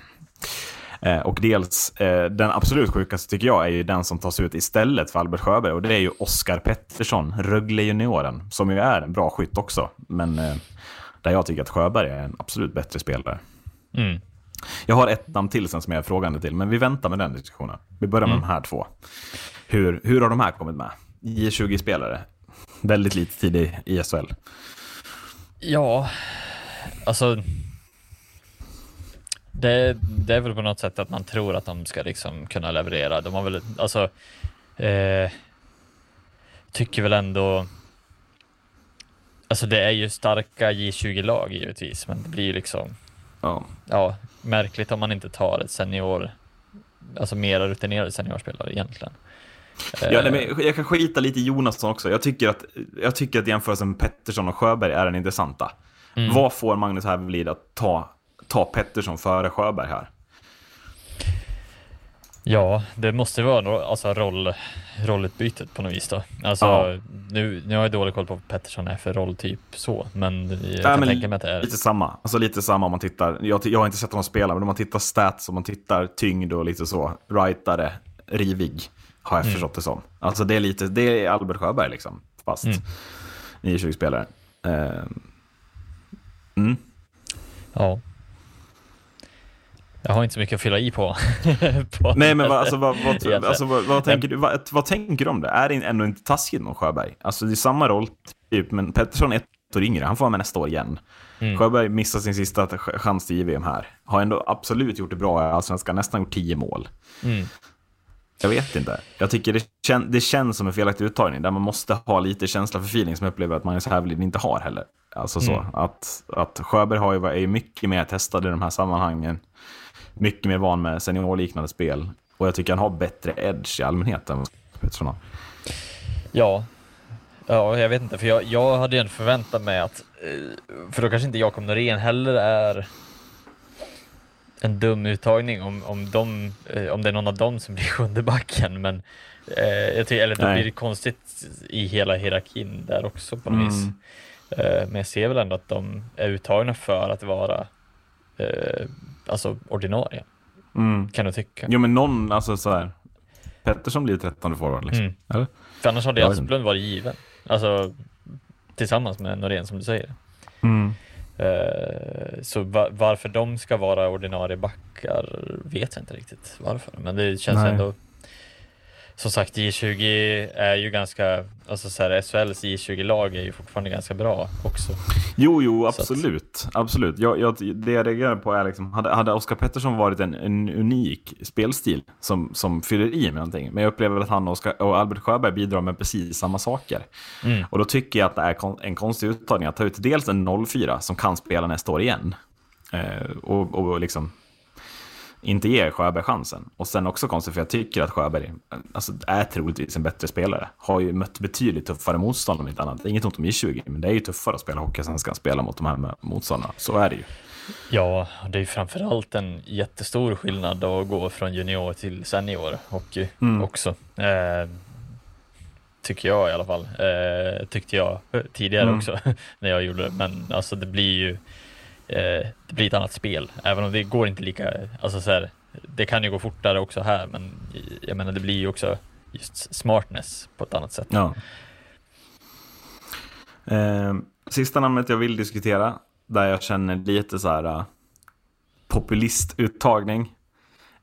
Och dels, den absolut sjukaste tycker jag är ju den som tas ut istället för Albert Sjöberg. Och det är ju Oskar Pettersson, Rögle-junioren, som ju är en bra skytt också. Men där jag tycker att Sjöberg är en absolut bättre spelare. Mm. Jag har ett namn till sen som jag är frågande till, men vi väntar med den diskussionen. Vi börjar med de här två. Hur, hur har de här kommit med? J20-spelare. Väldigt lite tid i, i SHL. Ja, alltså. Det, det är väl på något sätt att man tror att de ska liksom kunna leverera. De har väl, alltså. Eh, tycker väl ändå. Alltså det är ju starka J20-lag givetvis, men det blir ju liksom. Ja. Ja, märkligt om man inte tar ett senior. Alltså mera rutinerade seniorspelare egentligen. Ja, nej, men jag kan skita lite i Jonasson också. Jag tycker att, jag tycker att jämförelsen Pettersson och Sjöberg är den intressanta. Mm. Vad får Magnus Hävelid att ta, ta Pettersson före Sjöberg här? Ja, det måste vara alltså roll, rollutbytet på något vis då. Alltså, Ja. nu, nu har jag dålig koll på vad Pettersson är för rolltyp så, men jag Ja, kan men tänka mig att det är... Lite samma. Alltså lite samma om man tittar. Jag, jag har inte sett honom spela, men om man tittar stats, om man tittar tyngd och lite så. Rightare, rivig, har jag förstått det som. Alltså det är lite, det är Albert Sjöberg liksom. Fast Mm. 9-20-spelare. Eh, mm. Ja. Jag har inte så mycket att fylla i på. på Nej, men vad, alltså, vad, vad, alltså, vad, tänker du, vad, tänker du om det? Är det ändå inte taskigt mot Sjöberg? Alltså det är samma roll, typ, men Pettersson är ett år yngre. Han får vara med nästa år igen. Mm. Sjöberg missar sin sista ch- chans till JVM här. Har ändå absolut gjort det bra i Allsvenskan, nästan gjort 10 mål. Mm. Jag vet inte. Jag tycker det, kän, det känns som en felaktig uttagning, där man måste ha lite känsla för feeling som jag upplever att Magnus Hävelid inte har heller. Alltså så, Mm. att, att Sjöberg har ju, är ju mycket mer testad i de här sammanhangen. Mycket mer van med seniorliknande spel. Och jag tycker han har bättre edge i allmänhet än Pettersson har. Ja. Ja, jag vet inte, för jag, jag hade ju ändå förväntat mig att, eh, för då kanske inte Jakob Norén heller är en dum uttagning om, om, de, eh, om det är någon av dem som blir sjunde backen, men eh, jag tycker, eller då Nej. blir det konstigt i hela hierarkin där också på något Mm. vis. Eh, men jag ser väl ändå att de är uttagna för att vara eh, alltså ordinarie, Mm. kan du tycka. Jo men någon, alltså så här. Pettersson blir 13 forward liksom. Mm. Eller? För annars hade Asplund varit given. Alltså tillsammans med Norén som du säger. Mm. Eh, så va- varför de ska vara ordinarie backar vet jag inte riktigt varför. Men det känns Nej. ändå som sagt J20 är ju ganska, alltså så här, SHLs J20-lag är ju fortfarande ganska bra också. Jo, jo, Så att- absolut. absolut. Jag, jag, det jag reagerar på är liksom, hade, hade Oskar Pettersson varit en, en unik spelstil som, som fyller i med någonting, men jag upplever att han och, Oskar, och Albert Sjöberg bidrar med precis samma saker. Mm. Och då tycker jag att det är kon, en konstig uttagning att ta ut dels en 04 som kan spela nästa år igen. Eh, och, och liksom inte ge Sjöberg chansen. Och sen också konstigt, för jag tycker att Sjöberg alltså, är troligtvis en bättre spelare. Har ju mött betydligt tuffare motstånd om inte annat. Inget ont om I20, men det är ju tuffare att spela hockey sen ska han spela mot de här motståndarna. Så är det ju. Ja, det är ju framförallt en jättestor skillnad att gå från junior till senior hockey Mm. också. Eh, tycker jag i alla fall. Eh, tyckte jag tidigare Mm. också när jag gjorde det. Men alltså det blir ju eh, det blir ett annat spel. Även om det går inte lika, alltså så här, det kan ju gå fortare också här, men jag menar det blir ju också just smartness på ett annat sätt. Ja. Eh, sista namnet jag vill diskutera, där jag känner lite så här uh, populistuttagning.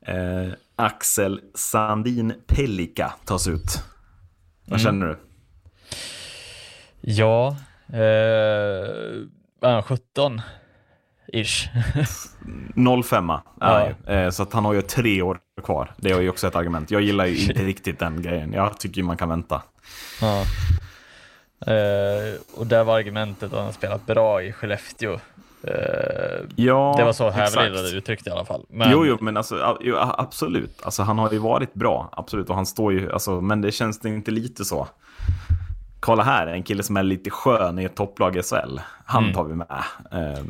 Eh, Axel Sandin Pellika tas ut. Vad Mm. känner du? Ja, eh, vad är han, 17 ish. 05 är Ja. ju. eh, Så att han har ju tre år kvar. Det är ju också ett argument. Jag gillar ju inte riktigt den grejen. Jag tycker ju man kan vänta. Ja. Eh, och där var argumentet att han spelat bra i Skellefteå. Eh, Ja, det var så. Hävelid hade uttryckt det i alla fall. Men, Jo, jo, men alltså, absolut. Alltså, han har ju varit bra, absolut. Och han står ju, alltså, men det känns det inte lite så. Kolla här, en kille som är lite skön i ett topplag i SHL. Han Mm. tar vi med. Eh,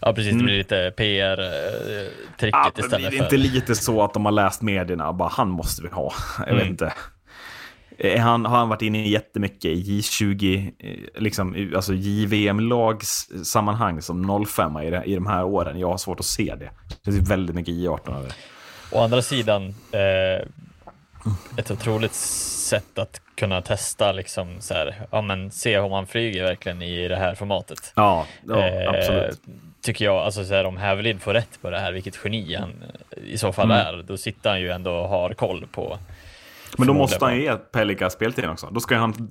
Ja, precis. Det blir lite PR-tricket men blir istället det för... inte lite så att de har läst medierna och bara han måste vi ha? Jag vet Mm. inte. Är Han, har han varit inne i jättemycket i J20, eh, liksom, alltså JVM-lagssammanhang som 05 i, det- i de här åren? Jag har svårt att se det. Det finns väldigt mycket J18 över. Å andra sidan, eh, ett otroligt sätt att kunna testa, liksom så här, ja men se om man flyger verkligen i det här formatet. Ja, ja Eh, absolut. Tycker jag, alltså så här, om Hävelid får rätt på det här, vilket geni han eh, i så fall Mm. är, då sitter han ju ändå och har koll på. Men då måste han ge Pelika speltid också. Då ska han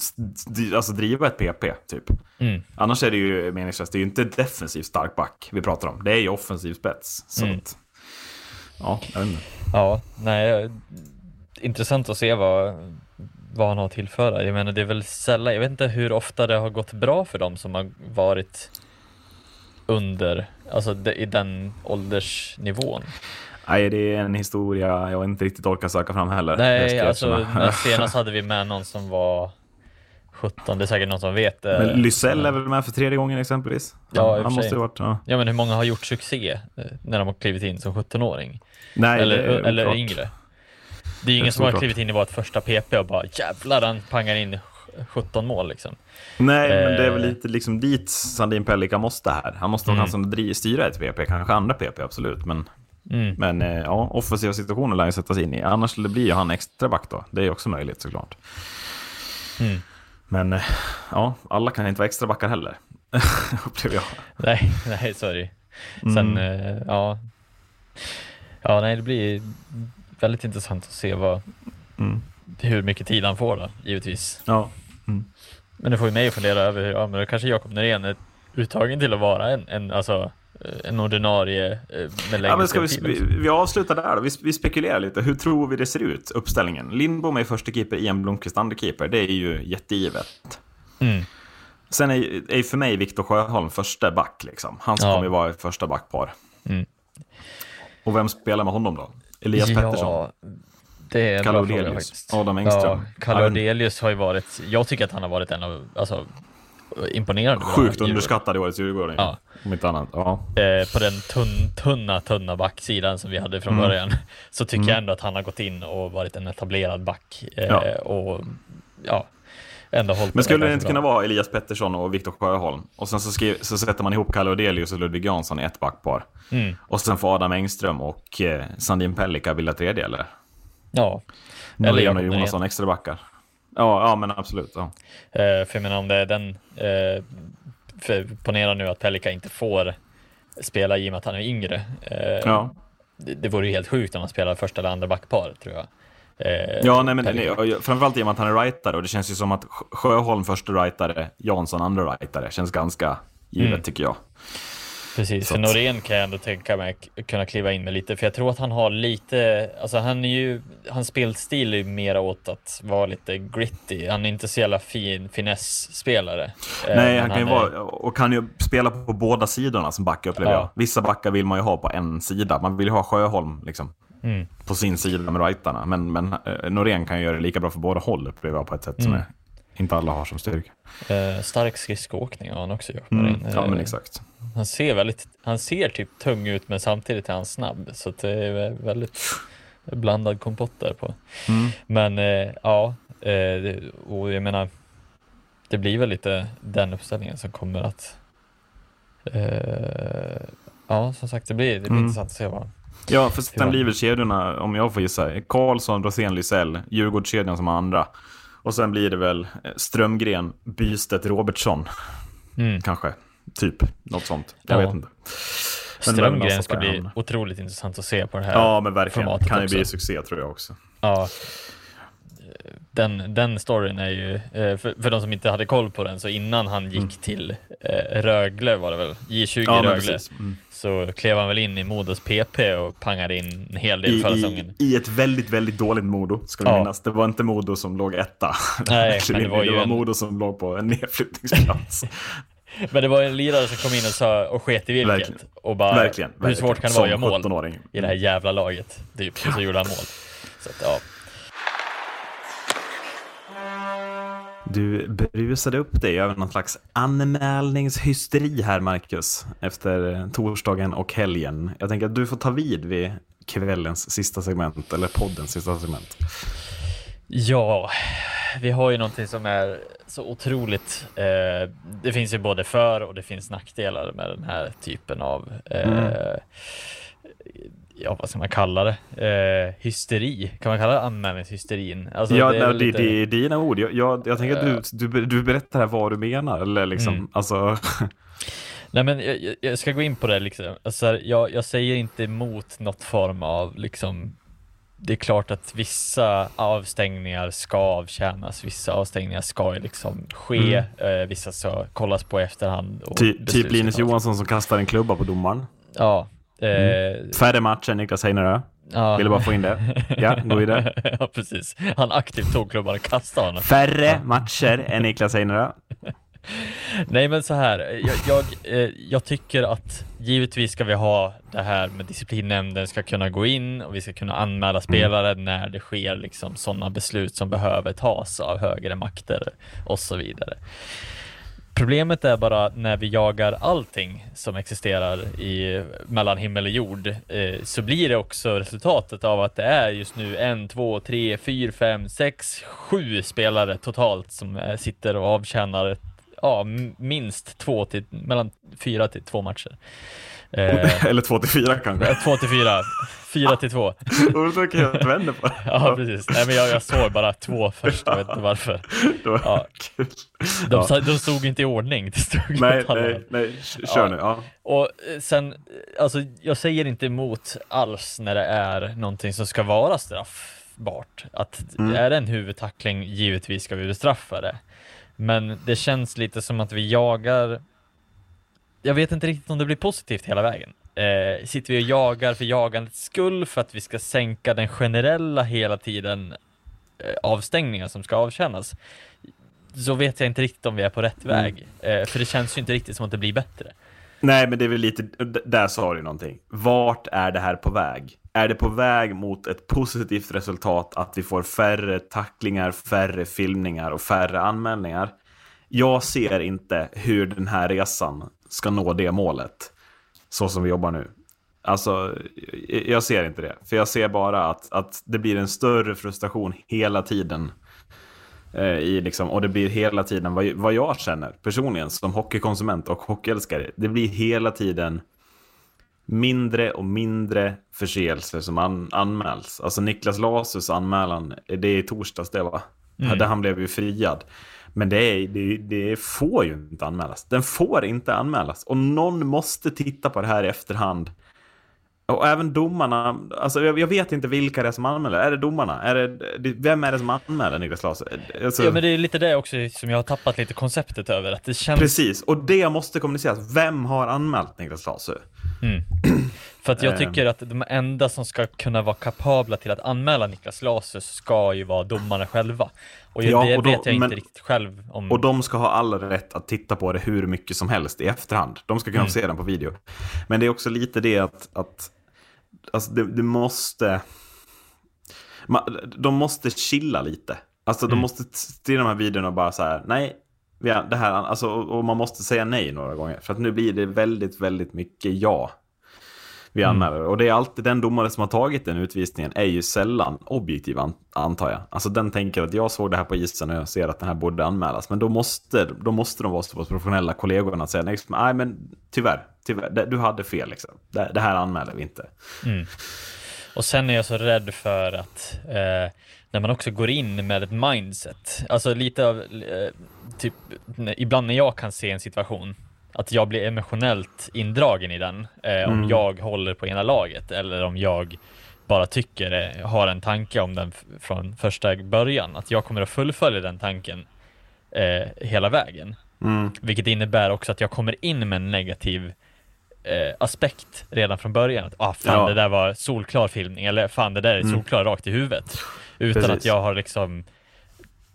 alltså, driva ett PP, typ. Mm. Annars är det ju meningslöst. Det är ju inte defensivt stark back vi pratar om. Det är ju offensiv spets. Så Mm. att, ja, jag vet inte. Ja, nej, intressant att se vad, vad han har att tillföra. Jag menar, det är väl sällan, jag vet inte hur ofta det har gått bra för dem som har varit under, alltså de, i den åldersnivån. Nej, det är en historia jag inte riktigt orkar söka fram heller. Nej, alltså senast hade vi med någon som var 17, det är säkert någon som vet. Men Lysell är väl med för tredje gången exempelvis? Ja, han för måste ju varit... Ja. Ja, men hur många har gjort succé eh, när de har klivit in som 17-åring? Nej, Eller, eller yngre? Det är ingen som har klivit in i vårt första PP och bara jävlar, han pangar in 17 mål liksom. Nej, men det är väl Eh. lite liksom dit Sandin Pelika måste här. Han måste Mm. ha chansen att styra ett PP, kanske andra PP, absolut. Men, Mm. men eh, ja, offensiva situationer lär ju sättas in i. Annars skulle det bli han extra back då. Det är också möjligt såklart. Mm. Men eh, ja, alla kan inte vara extra backar heller. Upplever jag. Nej, nej, sorry. Sen, eh, ja. Ja, nej, det blir väldigt intressant att se vad, Mm. hur mycket tid han får då, givetvis. Ja. Men det får ju mig att fundera över, hur- ja men då kanske Jakob Norén är uttagen till att vara en, en, alltså, eh, en ordinarie eh, med längre Ja, men ska vi, vi, vi avslutar där då. Vi, vi spekulerar lite. Hur tror vi det ser ut, uppställningen? Lindbom är första keeper, Ian Blomqvist andra keeper. Det är ju jättegivet. Mm. Sen är, är för mig Viktor Sjöholm första back. Liksom. Han Ja. kommer ju vara första backpar. Mm. Och vem spelar med honom då? Elias Pettersson? Ja, det är en Kalle Odelius? Adam Engström? Ja, Kalle Odelius har ju varit, jag tycker att han har varit en av, alltså, imponerande Sjukt underskattad i årets Djurgården. Ja. Om inte annat. Ja. eh, på den tunn, tunna, tunna backsidan som vi hade från Mm. början, så tycker jag ändå att han har gått in och varit en etablerad back. Eh, Ja. Och ja, ändå hållit Men skulle det inte bra. kunna vara Elias Pettersson och Viktor Sjöholm? Och sen så, skriv, så sätter man ihop Kalle Odelius och Ludvig Jansson i ett backpar. Mm. Och sen får Adam Engström och eh, Sandin Pellikka bilda tredje, eller? Ja, eller Jakob. Jonasson extra backar. Ja, ja men absolut. Ja. Eh, för jag menar om det är den, eh, för ponera nu att Pelika inte får spela i och med att han är yngre. Eh, Ja. det, det vore ju helt sjukt om han spelar första eller andra backpar tror jag. Eh, Ja, nej, men nej, framförallt i och med att han är rightare och det känns ju som att Sjö- Sjöholm första rightare, Jansson andra rightare. Känns ganska givet Mm. tycker jag. Precis, Så för Norén kan jag ändå tänka mig kunna kliva in med lite, för jag tror att han har lite, alltså han är ju, hans spelstil är ju mera åt att vara lite gritty. Han är inte så jävla fin finess-spelare. Eh, Nej, han kan ju är- vara, och kan ju spela på båda sidorna som back upplever Ja. jag. Vissa backar vill man ju ha på en sida. Man vill ju ha Sjöholm liksom, Mm. på sin sida med rightarna. Men, men eh, Norén kan ju göra det lika bra för båda håll upplever jag på ett sätt som Mm. är, inte alla har som styrka. Eh, stark skridskoåkning har han också gjort. Mm. Ja, men Eh, exakt. Han ser väldigt, han ser typ tung ut men samtidigt är han snabb. Så det är vä- väldigt blandad kompott där på. Mm. Men eh, ja, eh, och jag menar, det blir väl lite den uppställningen som kommer att eh, Ja, som sagt, det blir, det blir Mm. intressant att se vad Ja, för sen blir väl kedjorna, om jag får gissa, Karlsson, Rosén, Lysell, Djurgårdskedjan som andra. Och sen blir det väl eh, Strömgren, Bystedt, Robertsson, mm. kanske. Typ, något sånt. Jag Ja. vet inte. Men Strömgren ska bli otroligt intressant att se på det här. Ja, men verkligen. Kan ju bli succé tror jag också. Ja. Den, den storyn är ju, eh, för, för de som inte hade koll på den, så innan han gick till eh, Rögle var det väl, J20 Ja, Rögle. Mm. så klev han väl in i Modos PP och pangade in en hel del I, förra i, säsongen. I ett väldigt, väldigt dåligt Modo, ska vi Ja. minnas. Det var inte Modo som låg etta. Nej, men det var ju en- Modo som låg på en nedflyttningsplats. Men det var en lirare som kom in och, sa, och sket i vilket. Verkligen. Och bara, verkligen. hur svårt kan det vara att göra mål 17-åring. i det här jävla laget? Typ, och så gjorde han mål. Så att, ja. Du brusade upp dig över någon slags anmälningshysteri här, Marcus, efter torsdagen och helgen. Jag tänker att du får ta vid vid kvällens sista segment, eller poddens sista segment. Ja, vi har ju någonting som är så otroligt. Eh, det finns ju både för och det finns nackdelar med den här typen av eh, Mm. Ja, vad ska man kalla det? Eh, hysteri? Kan man kalla det anmälningshysterin? Alltså, ja, det är det, lite- det är dina ord. Jag, jag, jag tänker att du, du, du berättar här vad du menar. Eller liksom, Mm. alltså, Nej men jag, jag- ska gå in på det liksom. Alltså, jag, jag säger inte emot något form av liksom det är klart att vissa avstängningar ska avtjänas, vissa avstängningar ska liksom ske, eh, vissa ska kollas på i efterhand. och ty, typ Linus. Johansson som kastar en klubba på domaren. Ja. Eh, Färre matcher, Niklas Heinerö. ja. Ville bara få in det. Ja, gå vidare. ja, precis. Han aktivt tog klubban och kastade honom. Färre matcher än Niklas Heinerö. Nej men så här, jag, jag, eh, jag tycker att givetvis ska vi ha det här med disciplinnämnden ska kunna gå in och vi ska kunna anmäla spelare när det sker liksom sådana beslut som behöver tas av högre makter och så vidare. Problemet är bara när vi jagar allting som existerar i mellan himmel och jord eh, så blir det också resultatet av att det är just nu en, två, tre, fyra, fem, sex, sju spelare totalt som eh, sitter och avtjänar ja, minst två till, mellan fyra till två matcher. Eh, Eller två till fyra kanske. två till fyra, fyra till två. Och då kan jag vända på det. Ja, precis. Nej, men jag, jag såg bara två först, jag vet inte varför. Det var Ja. kul. De, Ja. de stod inte i ordning. Det stod Nej, nej, nej, kör Ja. nu. Ja. Och eh, sen, eh, alltså jag säger inte emot alls när det är någonting som ska vara straffbart. Att Mm. är det en huvudtackling, givetvis ska vi bestraffa det. Men det känns lite som att vi jagar, jag vet inte riktigt om det blir positivt hela vägen. Eh, sitter vi och jagar för jagandets skull för att vi ska sänka den generella hela tiden eh, avstängningar som ska avtjänas. Så vet jag inte riktigt om vi är på rätt Mm. väg. Eh, för det känns ju inte riktigt som att det blir bättre. Nej, men det är väl lite, där sa du någonting. Vart är det här på väg? Är det på väg mot ett positivt resultat att vi får färre tacklingar, färre filmningar och färre anmälningar? Jag ser inte hur den här resan ska nå det målet, så som vi jobbar nu. Alltså, jag- ser inte det. För jag ser bara att, att det blir en större frustration hela tiden. Eh, I liksom, och det blir hela tiden vad, vad jag känner personligen som hockeykonsument och hockeyälskare. Det blir hela tiden mindre och mindre förseelser som an, anmäls. Alltså Niklas Lasus anmälan, det är i torsdags det va? Mm. Där han blev ju friad. Men det, är, det, det får ju inte anmälas. Den får inte anmälas. Och någon måste titta på det här i efterhand. Och även domarna, alltså jag, jag vet inte vilka det är som anmäler. Är det domarna? Är det, vem är det som anmäler Niklas Lasus? Alltså, Ja men det är lite det också som jag har tappat lite konceptet över, att det känns... Precis, och det måste kommuniceras. Vem har anmält Niklas Lasus? För att jag Ehm. tycker att de enda som ska kunna vara kapabla till att anmäla Niklas Lasus ska ju vara domarna själva. Och Ja, det och då- vet jag inte men- riktigt själv om... Och de ska ha all rätt att titta på det hur mycket som helst i efterhand. De ska kunna Mm. se den på video. Men det är också lite det att, att alltså det, det måste... Ma- De måste chilla lite. Alltså Mm. de måste till de här videorna och bara så här, nej, har- det här, alltså, och man måste säga nej några gånger. För att nu blir det väldigt, väldigt mycket ja. Vi Mm. anmäler. Och det är alltid den domare som har tagit den utvisningen är ju sällan objektiv an- antar jag. Alltså den tänker att jag såg det här på isen och jag ser att den här borde anmälas. Men då måste, då måste de vara så pass professionella kollegorna att säga nej, nej men tyvärr, tyvärr, du hade fel liksom. Det, det här anmäler vi inte. Och sen är jag så rädd för att eh, när man också går in med ett mindset, alltså lite av, eh, typ, ibland när jag kan se en situation, att jag blir emotionellt indragen i den, eh, om jag håller på ena laget eller om jag bara tycker är, har en tanke om den från första början. Att jag kommer att fullfölja den tanken eh, hela vägen. Mm. Vilket innebär också att jag kommer in med en negativ eh, aspekt redan från början. Att ah, fan, Ja. det där var solklar filmning, eller fan, det där är solklar rakt i huvudet. Utan Precis. att jag har liksom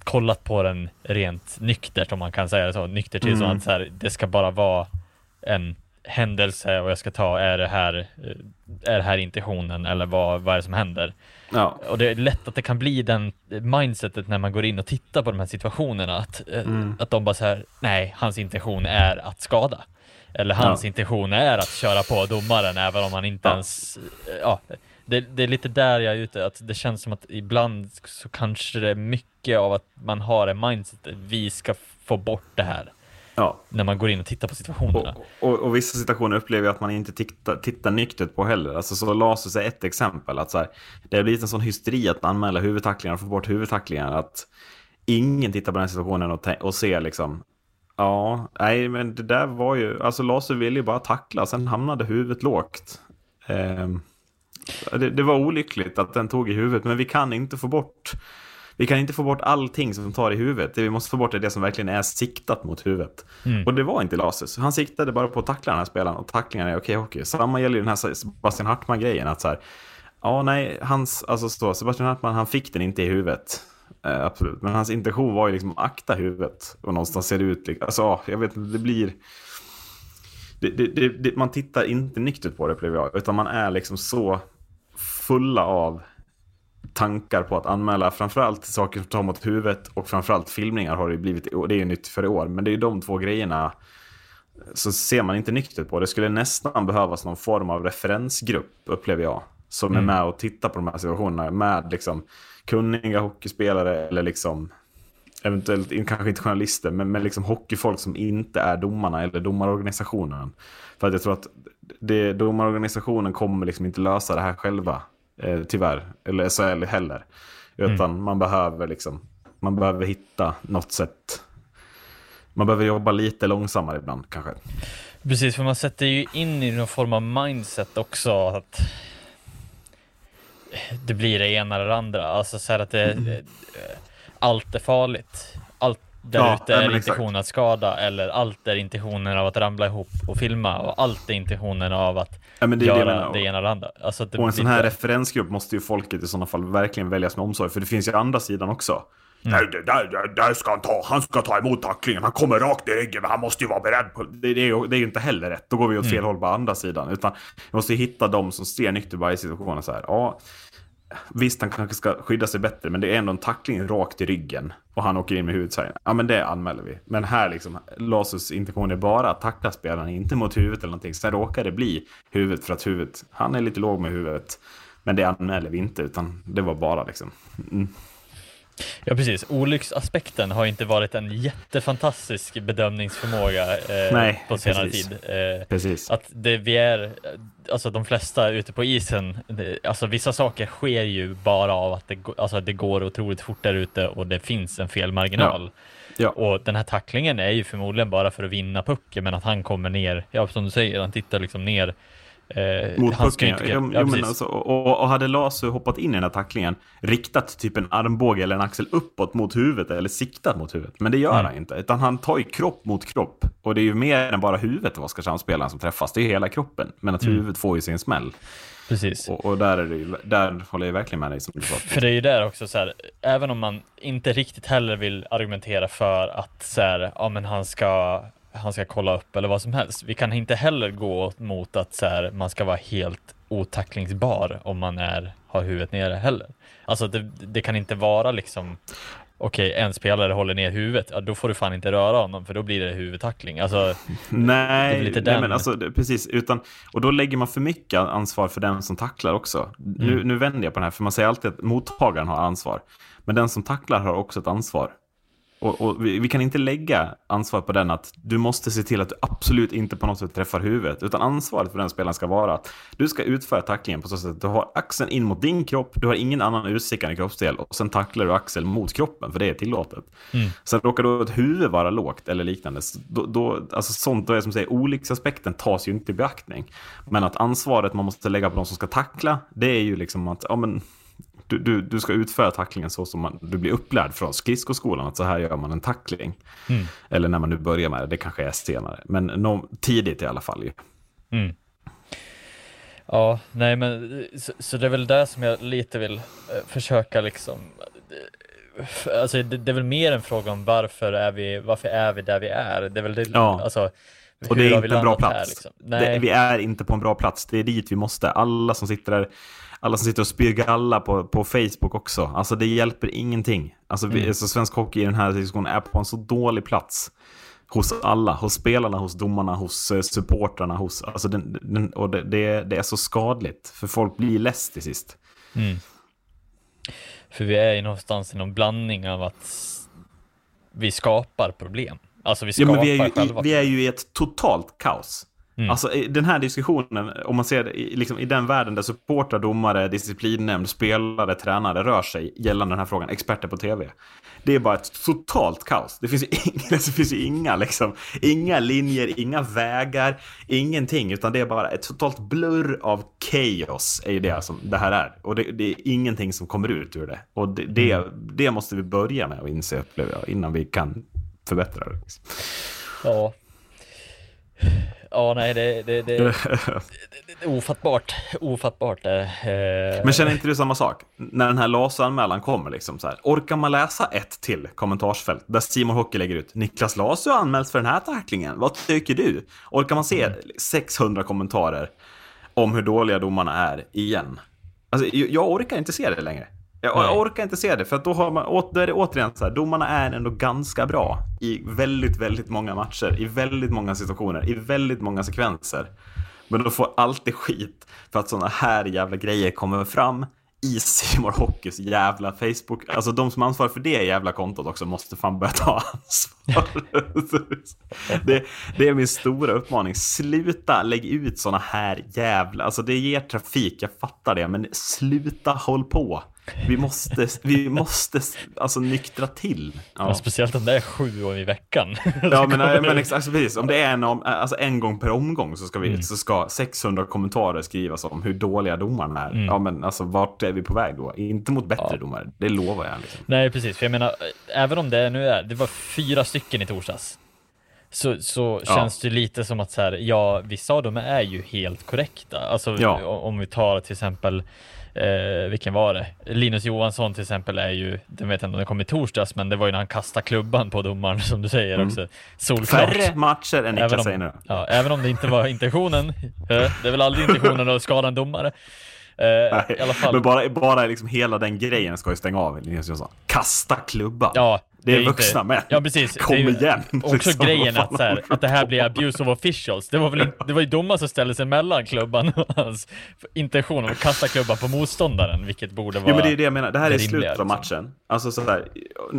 kollat på den rent nyktert, om man kan säga det så. Nyktert till så Mm. att så här, det ska bara vara en händelse och jag ska ta, är det här, är det här intentionen eller vad, vad är det som händer? Ja. Och det är lätt att det kan bli den mindsetet när man går in och tittar på de här situationerna att, eh, Mm. att de bara så här, nej, hans intention är att skada. Eller hans Ja. intention är att köra på domaren även om han inte Ja. ens, eh, ja, det, det är lite där jag är ute, att det känns som att ibland så kanske det är mycket av att man har en mindset, vi ska få bort det här ja. när man går in och tittar på situationerna. Och, och, och vissa situationer upplever jag att man inte tittar, tittar nyktert på heller. Alltså så Lasus är ett exempel. Att så här, det har blivit en sån hysteri att anmäla huvudtacklingar och få bort huvudtacklingar. Att ingen tittar på den situationen och, och ser liksom. Ja, nej men det där var ju, alltså Lasu ville ju bara tackla, sen hamnade huvudet lågt. Ehm, det, det var olyckligt att den tog i huvudet, men vi kan inte få bort vi kan inte få bort allting som tar i huvudet. Det vi måste få bort är det som verkligen är siktat mot huvudet. Mm. Och det var inte Lasus. Han siktade bara på att tackla den här spelaren och tacklingarna är okej hockey. Samma gäller ju den här Sebastian Hartman-grejen. Att så här, ja, nej, hans, alltså så, Sebastian Hartman, han fick den inte i huvudet. Eh, absolut. Men hans intention var ju liksom att akta huvudet. Och någonstans ser det ut, liksom- alltså, ja, jag vet inte, det blir... Det, det, det, man tittar inte nyktert på det, upplever jag. Utan man är liksom så fulla av tankar på att anmäla framförallt saker som tar mot huvudet och framförallt filmningar har det blivit, det är ju nytt för i år, men det är ju de två grejerna så ser man inte nyktert på. Det skulle nästan behövas någon form av referensgrupp, upplever jag, som är med och tittar på de här situationerna med liksom kunniga hockeyspelare eller liksom eventuellt, kanske inte journalister, men, men liksom hockeyfolk som inte är domarna eller domarorganisationen. För att jag tror att det, domarorganisationen kommer liksom inte lösa det här själva, eh, tyvärr. Eller SHL heller. Utan man behöver liksom, man behöver hitta något sätt. Man behöver jobba lite långsammare ibland kanske. Precis, för man sätter ju in i någon form av mindset också att det blir det ena eller det andra. Alltså så här att det, Mm. Allt är farligt. Allt där Ja, ute är intentionen att skada eller allt är intentionen av att ramla ihop och filma och allt är intentionen av att Ja, det det göra menar. det ena eller andra. Alltså det Och en sån här referensgrupp måste ju folket i sådana fall verkligen väljas med omsorg. För det finns ju andra sidan också. Mm. Nej, det där, där, ska han ta. Han ska ta emot tacklingen. Han kommer rakt i ryggen, men han måste ju vara beredd på... Det, det, är ju, det är ju inte heller rätt. Då går vi åt fel Mm. håll på andra sidan. Utan vi måste hitta de som ser nyktert i varje situation. och Så här, ja, visst, han kanske ska skydda sig bättre, men det är ändå en tackling rakt i ryggen. Och han åker in med huvudet så här. Ja, men det anmäler vi. Men här liksom, Lasus intention är bara att tackla spelaren, inte mot huvudet eller någonting. Sen råkar det bli huvudet för att huvudet, han är lite låg med huvudet. Men det anmäler vi inte, utan det var bara liksom. Mm. Ja precis, olycksaspekten har inte varit en jättefantastisk bedömningsförmåga eh, Nej, på senare precis. tid. Eh, Precis. att det vi är, alltså de flesta ute på isen, det, alltså vissa saker sker ju bara av att det, alltså det går otroligt fort där ute och det finns en felmarginal. Ja. Och den här tacklingen är ju förmodligen bara för att vinna pucken, men att han kommer ner, ja som du säger, han tittar liksom ner. Eh, Mot han ska pucken. ju Ja, jo, ja, men alltså, och, och hade Lasu hoppat in i den här tacklingen, riktat typ en armbåge eller en axel uppåt mot huvudet eller siktat mot huvudet. Men det gör Mm. han inte, utan han tar ju kropp mot kropp. Och det är ju mer än bara huvudet av Oskarshamnsspelaren som träffas, det är ju hela kroppen. Men att Mm. huvudet får ju sin smäll. precis. Och, och där, är det ju, där håller jag verkligen med dig som du sa. För det är ju där också så här, även om man inte riktigt heller vill argumentera för att så här, ja men han ska, han ska kolla upp eller vad som helst. Vi kan inte heller gå mot att så här, man ska vara helt otacklingsbar om man är, har huvudet nere heller. Alltså det, det kan inte vara liksom Okej, en spelare håller ner huvudet, ja, då får du fan inte röra honom för då blir det huvudtackling. Alltså, Nej, Det är lite nej den- men alltså, precis. Utan, och då lägger man för mycket ansvar för den som tacklar också. Nu, Mm. nu vänder jag på den här, för man säger alltid att mottagaren har ansvar. Men den som tacklar har också ett ansvar. Och, och vi, vi, kan inte lägga ansvar på den att du måste se till att du absolut inte på något sätt träffar huvudet. Utan ansvaret för den spelaren ska vara att du ska utföra tacklingen på så sätt att du har axeln in mot din kropp, du har ingen annan utstickande kroppsdel och sen tacklar du axeln mot kroppen, för det är tillåtet. Mm. Sen råkar då ett huvud vara lågt eller liknande, då, då, alltså sånt då är som säger, olycksaspekten tas ju inte i beaktning. Men att ansvaret man måste lägga på de som ska tackla, det är ju liksom att, ja men du, du, du ska utföra tacklingen så som man, du blir upplärd från skridskoskolan, att så här gör man en tackling. Mm. Eller när man nu börjar med det, det kanske är senare. Men no, tidigt i alla fall ju. Mm. Ja, nej men så, så, det är väl det som jag lite vill eh, försöka liksom eh, Alltså det, det, är väl mer en fråga om varför är vi, varför är vi där vi är? Det är väl det, ja. alltså och det är inte en bra plats. Här, liksom? det, vi är inte på en bra plats. Det är dit vi måste. Alla som sitter där alla som sitter och spyr galla på, på Facebook också. Alltså det hjälper ingenting. Alltså, vi, mm. alltså svensk hockey i den här diskussionen är på en så dålig plats. Hos alla, hos spelarna, hos domarna, hos uh, supportrarna, hos, alltså den, den, och det, det, det, är så skadligt. För folk blir less till sist. Mm. För vi är ju någonstans i någon blandning av att vi skapar problem. Alltså vi skapar ja, men vi är ju, själva. Vi är ju i ett totalt kaos. Mm. Alltså den här diskussionen, om man ser det liksom, i den världen där supportrar, domare, disciplinnämnd, spelare, tränare rör sig gällande den här frågan, experter på tv. Det är bara ett totalt kaos. Det finns ju inga, det finns inga, liksom, inga linjer, inga vägar, ingenting. Utan det är bara ett totalt blurr av chaos, är ju det som det här är. Och det, det är ingenting som kommer ut ur det. Och det, det, mm. det måste vi börja med att inse, upplever jag, innan vi kan förbättra det. Ja, Ja, nej, det, det, det, det, det är ofattbart. Ofattbart. Eh. Men känner inte du samma sak? När den här LASO-anmälan kommer, liksom så här, orkar man läsa ett till kommentarsfält där Simon Hockey lägger ut Niklas LASO anmäls för den här tacklingen. Vad tycker du? Orkar man se 600 kommentarer om hur dåliga domarna är igen? Alltså, jag orkar inte se det längre. Jag, jag, orkar inte se det, för då, har man, då är det återigen så här, domarna är ändå ganska bra i väldigt, väldigt många matcher, i väldigt många situationer, i väldigt många sekvenser. Men de får alltid skit för att sådana här jävla grejer kommer fram i Simor Hockeys jävla Facebook. Alltså de som ansvarar för det jävla kontot också måste fan börja ta ansvar. det, det, är min stora uppmaning. Sluta lägg ut sådana här jävla, alltså det ger trafik, jag fattar det, men sluta håll på. Vi måste, vi måste alltså nyktra till. Ja. Ja, speciellt om det är sju år i veckan. Ja, men, men alltså, precis. Om det är en, alltså, en gång per omgång så ska, vi, mm. så ska 600 kommentarer skrivas om hur dåliga domarna är. Mm. Ja, men alltså vart är vi på väg då? Inte mot bättre ja. domare, det lovar jag. Liksom. Nej, precis. För jag menar, även om det nu är, det var fyra stycken i torsdags. Så, så ja. känns det lite som att så här, ja, vissa av dem är ju helt korrekta. Alltså ja. om vi tar till exempel eh, vilken var det? Linus Johansson till exempel är ju, den vet jag inte om det kom i torsdags, men det var ju när han kastade klubban på domaren som du säger mm. också. Solklart. Färre matcher än Niklas säger nu. Ja, även om det inte var intentionen. Eh, det är väl aldrig intentionen att skada en domare. Eh, Nej. Men bara, bara liksom hela den grejen ska ju stänga av, Linus Johansson. Kasta klubban. Ja, det är, det är vuxna inte, män. Ja, precis. Kom igen. Också liksom. grejen att, så här, att det här blir abuse of officials. Det var väl inte, det var ju domaren som ställde sig mellan klubban och hans intention att kasta klubban på motståndaren, vilket borde vara Ja, men det är det jag menar. Det här är slutet av liksom. matchen. Alltså så här,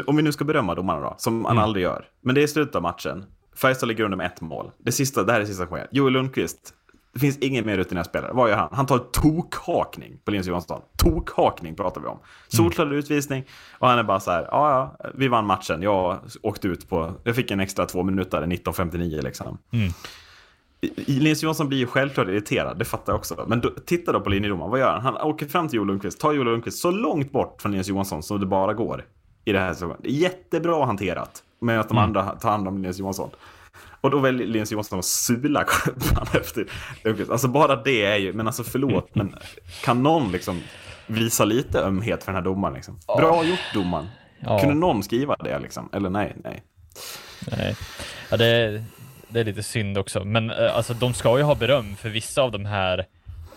om vi nu ska berömma domarna då, som man mm. aldrig gör. Men det är slutet av matchen. Färjestad ligger under med ett mål. Det, sista, det här är sista sker. Joel Lundqvist det finns ingen mer rutinerad spelare. Vad gör han? Han tar tokhakning på Linus Johansson. Tokhakning pratar vi om. Solklar mm. utvisning. Och han är bara så här, ja ja, vi vann matchen. Jag åkte ut på, jag fick en extra två minuter, 19.59 liksom. Mm. Linus Johansson blir ju självklart irriterad, det fattar jag också. Men då, titta då på linjedomaren, vad gör han? Han åker fram till Joel Lundqvist, tar Joel Lundqvist så långt bort från Linus Johansson som det bara går. I det här säsongen. Jättebra hanterat. Med att de mm. andra tar hand om Linus Johansson. Och då väljer Linus Johansson att sula klubban efter Alltså bara det är ju, men alltså förlåt, men kan någon liksom visa lite ömhet för den här domaren liksom? Bra gjort domaren. Ja. Kunde någon skriva det liksom? Eller nej, nej. Nej, ja, det, är, det är lite synd också. Men eh, alltså de ska ju ha beröm för vissa av de här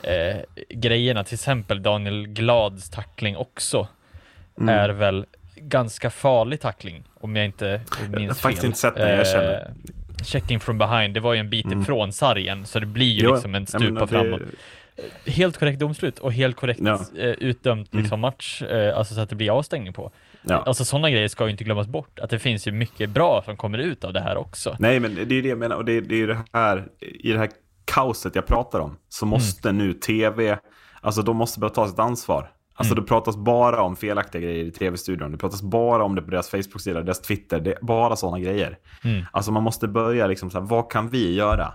eh, grejerna. Till exempel Daniel Glads tackling också. Mm. Är väl ganska farlig tackling om jag inte minns fel. Jag har faktiskt inte sett den, jag känner. Checking from behind, det var ju en bit mm. ifrån sargen, så det blir ju jo, liksom en stupa det... framåt. Helt korrekt domslut och helt korrekt ja. eh, utdömt mm. liksom, match, eh, alltså så att det blir avstängning på. Ja. Alltså sådana grejer ska ju inte glömmas bort. Att det finns ju mycket bra som kommer ut av det här också. Nej, men det är det jag menar. Och det, det är ju det här, i det här kaoset jag pratar om, så måste nu tv, alltså de måste börja ta sitt ansvar. Alltså det pratas bara om felaktiga grejer i tv-studion. Det pratas bara om det på deras Facebook-sida, deras Twitter. Det är bara sådana grejer. Alltså man måste börja liksom så här, vad kan vi göra?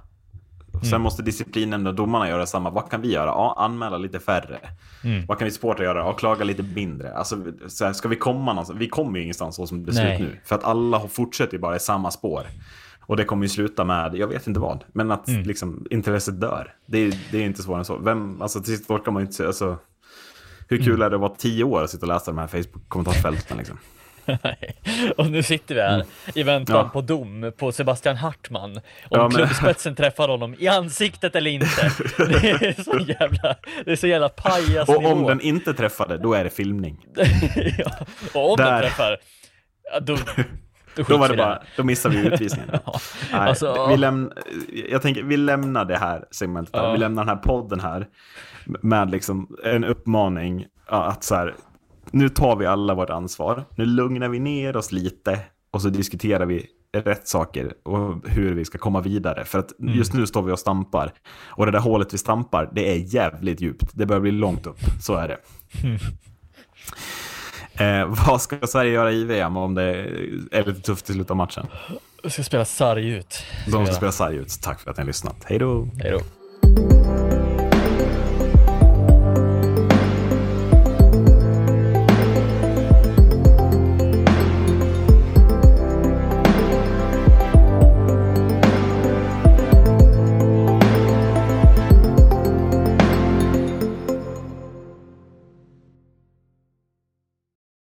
Sen måste disciplinen och domarna göra samma. Vad kan vi göra? Ja, anmäla lite färre. Vad kan vi supportrar göra? Ja, klaga lite mindre. Alltså, så här, ska vi komma någonstans? Vi kommer ju ingenstans så som det ser ut nu. För att alla fortsätter ju bara i samma spår. Och det kommer ju sluta med, jag vet inte vad, men att liksom, intresset dör. Det är, det är inte svårare än så. Vem, alltså till sist orkar man ju inte alltså, hur kul är det att vara tio år och sitta och läsa de här Facebook-kommentarsfälten liksom? Och nu sitter vi här i väntan Ja. på dom på Sebastian Hartman. Om Ja, men- klubbspetsen träffar honom i ansiktet eller inte. Det är så jävla, det är så jävla pajasnivå. Och om den inte träffade, då är det filmning. ja. Och om Där. den träffar, då, då, Då, var det bara, då missar vi utvisningen. Ja. Nej, Alltså, vi lämn, jag tänker, vi lämnar det här segmentet. Ja. vi lämnar den här podden här med liksom en uppmaning att så här, nu tar vi alla vårt ansvar, nu lugnar vi ner oss lite och så diskuterar vi rätt saker och hur vi ska komma vidare. För att Mm. just nu står vi och stampar och det där hålet vi stampar, det är jävligt djupt. Det börjar bli långt upp, så är det. Mm. Eh, vad ska Sverige göra i VM om det är lite tufft i slutet av matchen? Jag ska spela sarg ut. De ska spela sarg ut. Tack för att ni har lyssnat. Hej då! Hej då.